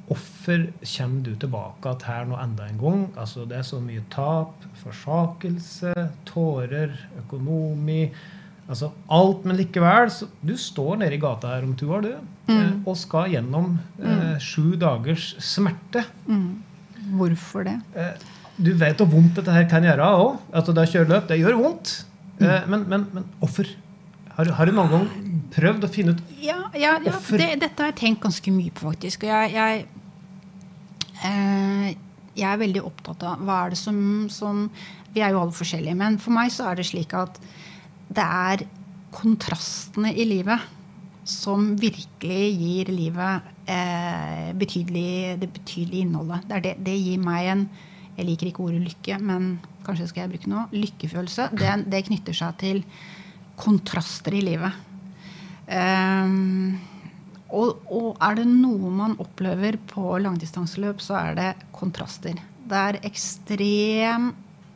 [SPEAKER 2] Hvorfor kommer du tilbake at her nå enda en gang? Altså, det er så mye tap, forsakelse, tårer, økonomi Altså alt, men likevel. Så du står nede i gata her om to år, du. Mm. Eh, og skal gjennom eh, mm. sju dagers smerte.
[SPEAKER 3] Mm. Hvorfor det?
[SPEAKER 2] Eh, du vet hvor vondt dette her kan gjøre òg. Altså, det å kjøre løp, det gjør vondt. Mm. Eh, men, men, men offer. Har, har, du noen gang prøvd å finne ut
[SPEAKER 3] Ja, ja, ja det, dette har jeg tenkt ganske mye på, faktisk. Og jeg, jeg, eh, jeg, er veldig opptatt av hva er det som, som Vi er jo alle forskjellige, men for meg så er det slik at det er kontrastene i livet som virkelig gir livet eh, betydelig, det betydelige innholdet. Det, det, det, gir meg en Jeg liker ikke ordet lykke, men kanskje skal jeg bruke noe. Lykkefølelse. Det, det knytter seg til kontraster i livet. Um, og, og, er det noe man opplever på langdistanseløp, så er det kontraster. Det er ekstrem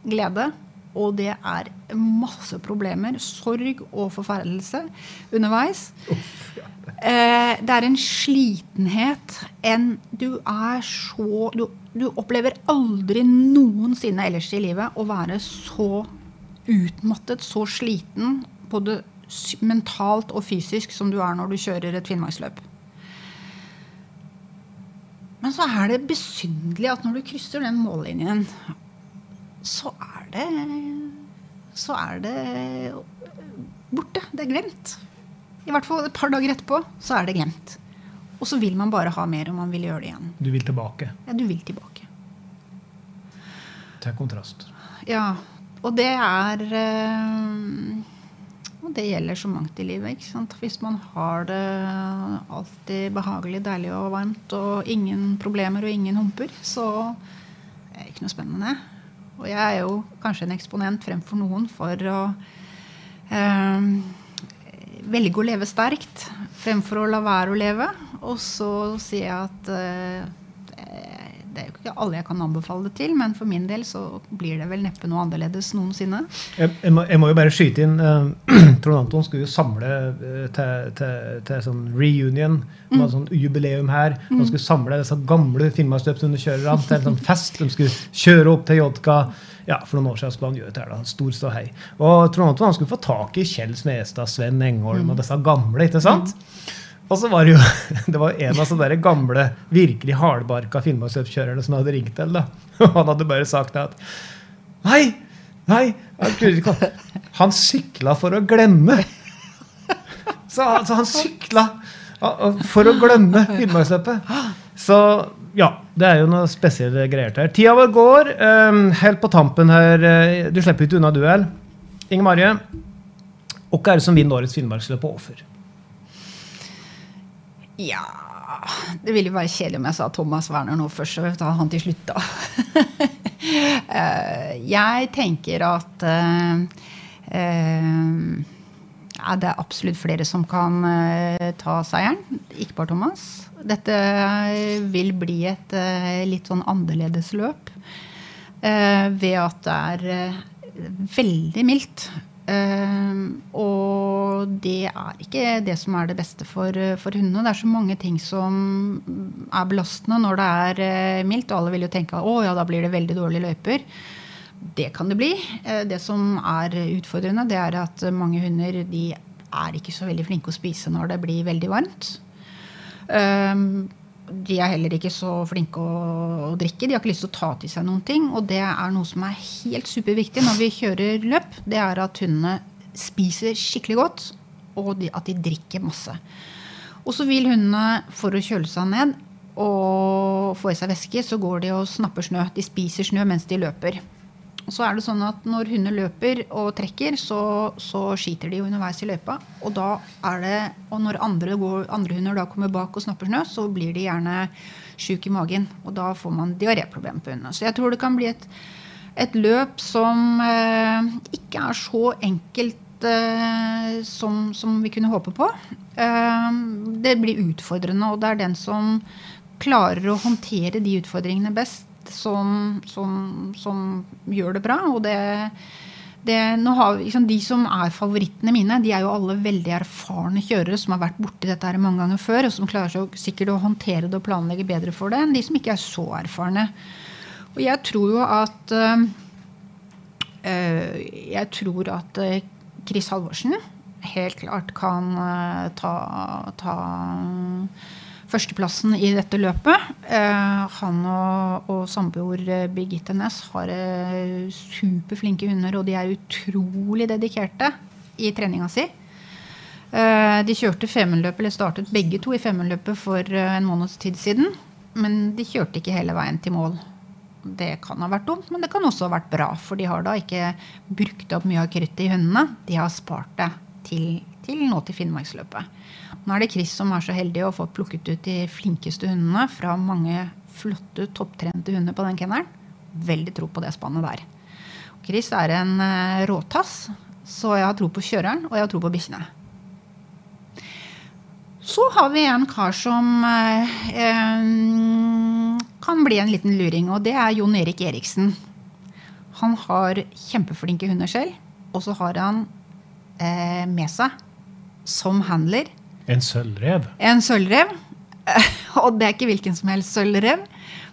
[SPEAKER 3] glede og det er masse problemer, sorg og forferdelse underveis. Eh, det er en slitenhet. En, du er så du, du, opplever aldri noensinne ellers i livet å være så utmattet, så sliten, både mentalt og fysisk, som du er når du kjører et finnmarksløp. Men så er det besynderlig at når du krysser den mållinjen, så er det Så er det borte. Det er glemt. I hvert fall et par dager etterpå så er det glemt. Og så vil man bare ha mer, og man vil gjøre det igjen.
[SPEAKER 2] Du vil tilbake?
[SPEAKER 3] Ja, du vil tilbake.
[SPEAKER 2] Til kontrast.
[SPEAKER 3] Ja. Og det er øh, Og det gjelder så mangt i livet. ikke sant? Hvis man har det alltid behagelig, deilig og varmt, og ingen problemer og ingen humper, så er det ikke noe spennende. Og jeg er jo kanskje en eksponent fremfor noen for å eh, velge å leve sterkt fremfor å la være å leve. Og så sier jeg at eh, det er jo ikke alle jeg kan anbefale det til, men for min del så blir det vel neppe noe annerledes noensinne.
[SPEAKER 2] Jeg, jeg, må, jeg må, jo bare skyte inn uh, Trond Anton skulle jo samle uh, til, til, til, sånn reunion. Mm. sånn jubileum her. Mm. Han skulle samle disse gamle Finnmarksløpshundekjørerne til en sånn fest. De skulle kjøre opp til Jodka. Ja, For noen år siden skulle han gjøre dette. Stor ståhei. Og Trond Anton han skulle få tak i Kjell Smestad, Sven Engholm mm. og disse gamle. ikke sant? Mm. Og så var det jo det var en av sånne gamle, virkelig hardbarka finnmarksløpskjørerne som hadde ringt til. da. Og han hadde bare sagt at Nei! Nei! Han, han sykla for å glemme! Så, altså, han sykla for å glemme Finnmarksløpet. Så ja, det er jo noe spesielle greier der. Tida vår går. Um, helt på tampen her Du slipper ikke unna duell. Inger Marie, hvem er det som vinner årets Finnmarksløp på Åfer?
[SPEAKER 3] Ja Det ville jo være kjedelig om jeg sa Thomas Werner nå først, så tar han til slutt, da. uh, jeg tenker at uh, ja, det er absolutt flere som kan ta seieren. Ikke bare Thomas. Dette vil bli et litt sånn annerledes løp. Ved at det er veldig mildt. Og det er ikke det som er det beste for, for, hundene. Det er så mange ting som er belastende når det er mildt. Og alle vil jo tenke at å ja, da blir det veldig dårlige løyper. Det kan det bli. Det som er utfordrende, det er at mange hunder de er ikke så veldig flinke å spise når det blir veldig varmt. Um, de er heller ikke så flinke å, å, drikke. De har ikke lyst til å ta til seg noen ting. Og det er noe som er helt superviktig når vi kjører løp. Det er at hundene spiser skikkelig godt, og de, at de drikker masse. Og så vil hundene, for å kjøle seg ned og få i seg væske, så går de og snapper snø. De spiser snø mens de løper. Og så er det sånn at Når hunder løper og trekker, så, så skiter de jo underveis i løypa. Og, da er det, og når andre, går, andre, hunder da kommer bak og snapper snø, så blir de gjerne sjuke i magen. Og da får man diaréproblemer på hundene. Så jeg tror det kan bli et, et løp som eh, ikke er så enkelt eh, som, som, vi kunne håpe på. Eh, det blir utfordrende, og det er den som klarer å håndtere de utfordringene best, som, som, som gjør det bra. Og det, det, har, liksom, de som er favorittene mine, de er jo alle veldig erfarne kjørere som har vært borti dette her mange ganger før, og som klarer seg sikkert å håndtere det og planlegge bedre for det enn de som ikke er så erfarne. Og jeg tror jo at øh, Jeg tror at Chris Halvorsen helt klart kan ta, ta førsteplassen i dette løpet. Eh, han og, og samboer eh, Birgitte Næss har eh, superflinke hunder, og de er utrolig dedikerte i treninga si. De kjørte Femundløpet, eller startet begge to i Femundløpet for en måneds tid siden. Men de kjørte ikke hele veien til mål. Det kan ha vært dumt, men det kan også ha vært bra. For de har da ikke brukt opp mye av kruttet i hundene. De har spart det til, til nå til Finnmarksløpet. Nå er det Chris som er så heldig å få plukket ut de flinkeste hundene fra mange flotte, topptrente hunder på den kennelen. Veldig tro på det spannet der. Chris er en uh, råtass, så jeg har tro på kjøreren, og jeg har tro på bikkjene. Så har vi en kar som eh, kan bli en liten luring, og det er Jon Erik Eriksen. Han har kjempeflinke hunder selv, og så har han eh, med seg som handler
[SPEAKER 2] en sølvrev?
[SPEAKER 3] En sølvrev. Og det er ikke hvilken som helst sølvrev,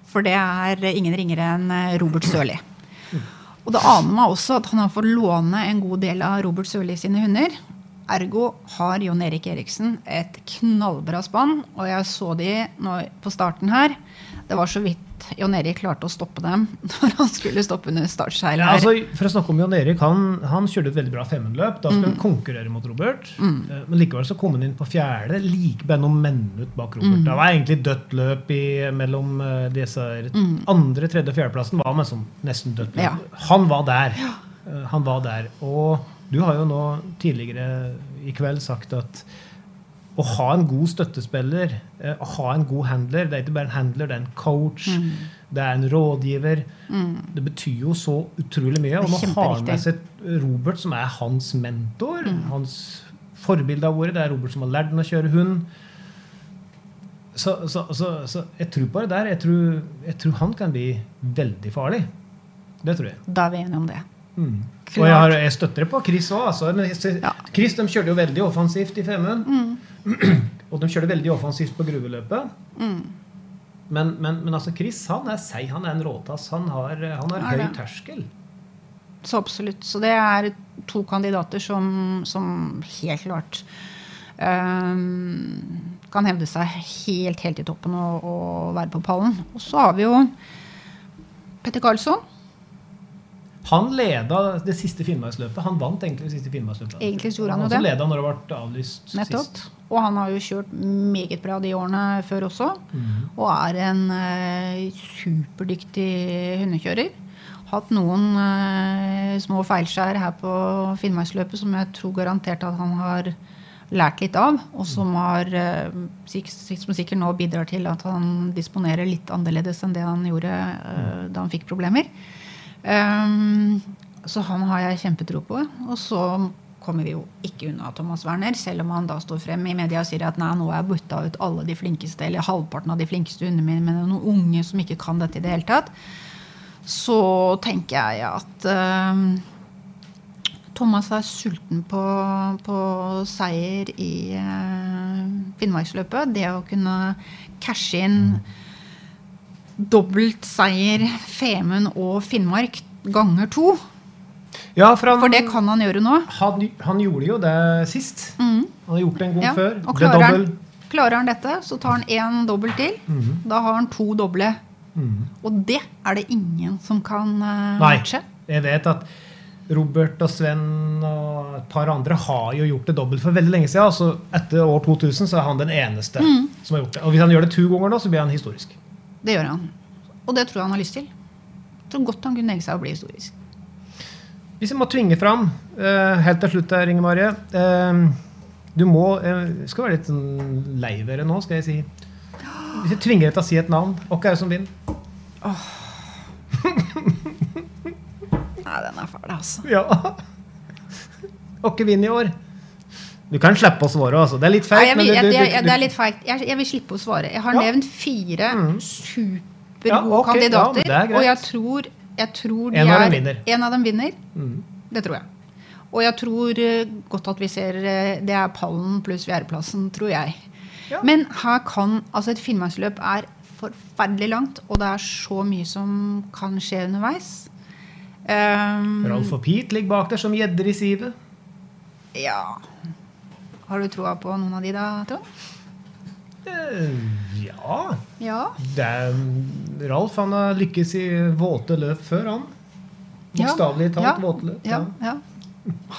[SPEAKER 3] for det er ingen ringere enn eh, Robert Sørli. Og det aner meg også at han har fått låne en god del av Robert Sørli sine hunder. Ergo har Jon Erik Eriksen et knallbra spann. Og jeg så de på starten her. Det var så vidt Jon Erik klarte å stoppe dem når han skulle stoppe under startseilen.
[SPEAKER 2] Ja, altså, for å snakke om Jon Erik, han, han kjørte et veldig bra femmenløp. Da skulle mm. han konkurrere mot Robert. Mm. Eh, men likevel så kom han inn på fjerde, like bare noen minutter bak Robert. Mm. Det var egentlig dødt løp i, mellom uh, disse mm. andre, tredje og fjerdeplassen. var med sånn, nesten dødt løp. Ja. Han var der. Uh, han var der. Og du har jo nå tidligere i kveld sagt at å ha en god støttespiller, eh, å ha en god handler Det er ikke bare en handler, det er en coach, mm. det er en rådgiver. Mm. Det betyr jo så utrolig mye. Og nå har han med seg Robert, som er hans mentor. Mm. Hans forbilde av ordet. Det er Robert som har lært ham å kjøre hund. Så, så, så, så, jeg tror på det der. Jeg tror, jeg tror, han kan bli veldig farlig. Det tror jeg.
[SPEAKER 3] Da er vi enige om det.
[SPEAKER 2] Mm. Og jeg, har, jeg, støtter det på Chris òg. Altså. Ja. Chris de kjørte jo veldig offensivt i Femund. Mm. og de kjørte veldig offensivt på gruveløpet. Mm. Men, men, men, altså Chris han er seig. Han er en råtass. Han har, han har høy terskel.
[SPEAKER 3] Så absolutt. Så det er to kandidater som, som helt klart um, kan hevde seg helt, helt i toppen og, og være på pallen. Og så har vi jo Petter Karlsson
[SPEAKER 2] Han leda det siste Finnmarksløpet. Han vant egentlig det siste Finnmarksløpet.
[SPEAKER 3] Egentlig gjorde han jo
[SPEAKER 2] også
[SPEAKER 3] det.
[SPEAKER 2] leda når det ble avlyst
[SPEAKER 3] Nettopp.
[SPEAKER 2] sist.
[SPEAKER 3] Og han har jo kjørt meget bra de årene før også.
[SPEAKER 2] Mm.
[SPEAKER 3] Og er en eh, superdyktig hundekjører. Hatt noen eh, små feilskjær her på Finnmarksløpet som jeg tror garantert at han har lært litt av, og som, har, eh, som sikkert nå bidrar til at han disponerer litt annerledes enn det han gjorde eh, da han fikk problemer. Um, så han har jeg kjempetro på. Og så kommer vi jo ikke unna Thomas Werner, selv om han da står frem i media og sier at nei, nå har jeg butta ut alle de flinkeste, eller halvparten av de flinkeste hundene mine, men noen unge som ikke kan dette i det hele tatt. Så tenker jeg at um, Thomas er sulten på, på seier i uh, Finnmarksløpet. Det å kunne cashe inn dobbelt seier Femund og Finnmark ganger to.
[SPEAKER 2] Ja, for han,
[SPEAKER 3] For det kan han gjøre nå.
[SPEAKER 2] han, han gjorde jo det sist.
[SPEAKER 3] Mm.
[SPEAKER 2] Han har gjort det en gang
[SPEAKER 3] Ja,
[SPEAKER 2] før.
[SPEAKER 3] og klarer han, klarer han dette, så tar han én dobbel til.
[SPEAKER 2] Mm.
[SPEAKER 3] Da har han to doble.
[SPEAKER 2] Mm.
[SPEAKER 3] Og det er det ingen som kan uh,
[SPEAKER 2] Nei.
[SPEAKER 3] matche.
[SPEAKER 2] Jeg vet at Robert og Sven og et par andre har jo gjort det dobbelt for veldig lenge siden. Altså etter år 2000 så er han den eneste
[SPEAKER 3] Mm.
[SPEAKER 2] som har gjort det. Og hvis han gjør det to ganger nå, så blir han historisk.
[SPEAKER 3] Det gjør han. Og det tror jeg han har lyst til. Jeg tror godt han kunne tenke seg å bli historisk.
[SPEAKER 2] Hvis jeg må tvinge fram eh, helt til slutt her, Inge Marie eh, Du må Jeg skal være litt sånn lei dere nå, skal jeg si. Hvis jeg tvinger deg til å si et navn, hvem er det som vinner?
[SPEAKER 3] Nei, den er fæl, altså.
[SPEAKER 2] Ja. Hvem vinner i år? Du kan slippe å svare, altså. Det er litt feigt. men
[SPEAKER 3] jeg, det, er litt feigt. Jeg, jeg vil slippe å svare. Jeg har
[SPEAKER 2] Ja.
[SPEAKER 3] nevnt fire
[SPEAKER 2] mm.
[SPEAKER 3] supergode
[SPEAKER 2] Ja, ok,
[SPEAKER 3] kandidater.
[SPEAKER 2] ja, er
[SPEAKER 3] og jeg tror, jeg tror
[SPEAKER 2] En av
[SPEAKER 3] er-. En av dem vinner.
[SPEAKER 2] Mm.
[SPEAKER 3] Det tror jeg. Og jeg tror eh, godt at vi ser eh, Det er pallen pluss fjerdeplassen, tror jeg.
[SPEAKER 2] Ja.
[SPEAKER 3] Men her kan Altså, et finnmarksløp er forferdelig langt, og det er så mye som kan skje underveis. Um,
[SPEAKER 2] Ralf og Pete ligger bak der som gjedder i sivet.
[SPEAKER 3] ja Har du troa på noen av de, da, Trond?
[SPEAKER 2] Eh, ja
[SPEAKER 3] Ja.
[SPEAKER 2] det er, Ralf han har lykkes i våte løp før, han. Bokstavelig talt
[SPEAKER 3] ja,
[SPEAKER 2] våte løp.
[SPEAKER 3] Ja, ja.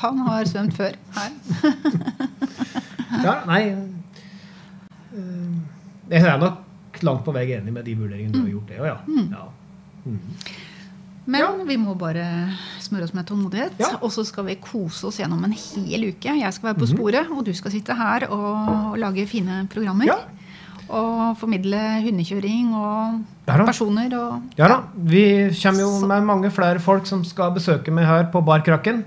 [SPEAKER 3] Han har svømt før her.
[SPEAKER 2] Ja, nei eh, Jeg er nok langt på vei enig med de vurderingene du har gjort. det, og ja.
[SPEAKER 3] Mm.
[SPEAKER 2] ja.
[SPEAKER 3] Men
[SPEAKER 2] Ja.
[SPEAKER 3] vi må bare smøre oss med tålmodighet.
[SPEAKER 2] Ja.
[SPEAKER 3] Og så skal vi kose oss gjennom en hel uke. Jeg skal være på
[SPEAKER 2] Mhm.
[SPEAKER 3] sporet, og du skal sitte her og lage fine programmer.
[SPEAKER 2] Ja.
[SPEAKER 3] Og formidle hundekjøring og personer og
[SPEAKER 2] Ja da. Vi kommer jo med mange flere folk som skal besøke meg her på Barkrakken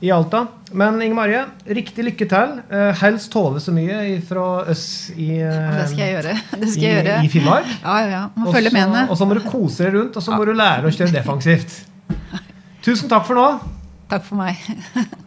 [SPEAKER 2] i Alta. Men Inge Marie, riktig lykke til. Eh, helst tove så mye fra oss i, eh,
[SPEAKER 3] Det skal jeg gjøre. Det skal jeg gjøre.
[SPEAKER 2] i Finnmark.
[SPEAKER 3] Ja, ja, ja. Må
[SPEAKER 2] også,
[SPEAKER 3] følge med henne.
[SPEAKER 2] Og så må du kose deg rundt, og så må du lære å kjøre defensivt. Tusen takk for nå.
[SPEAKER 3] Takk for meg.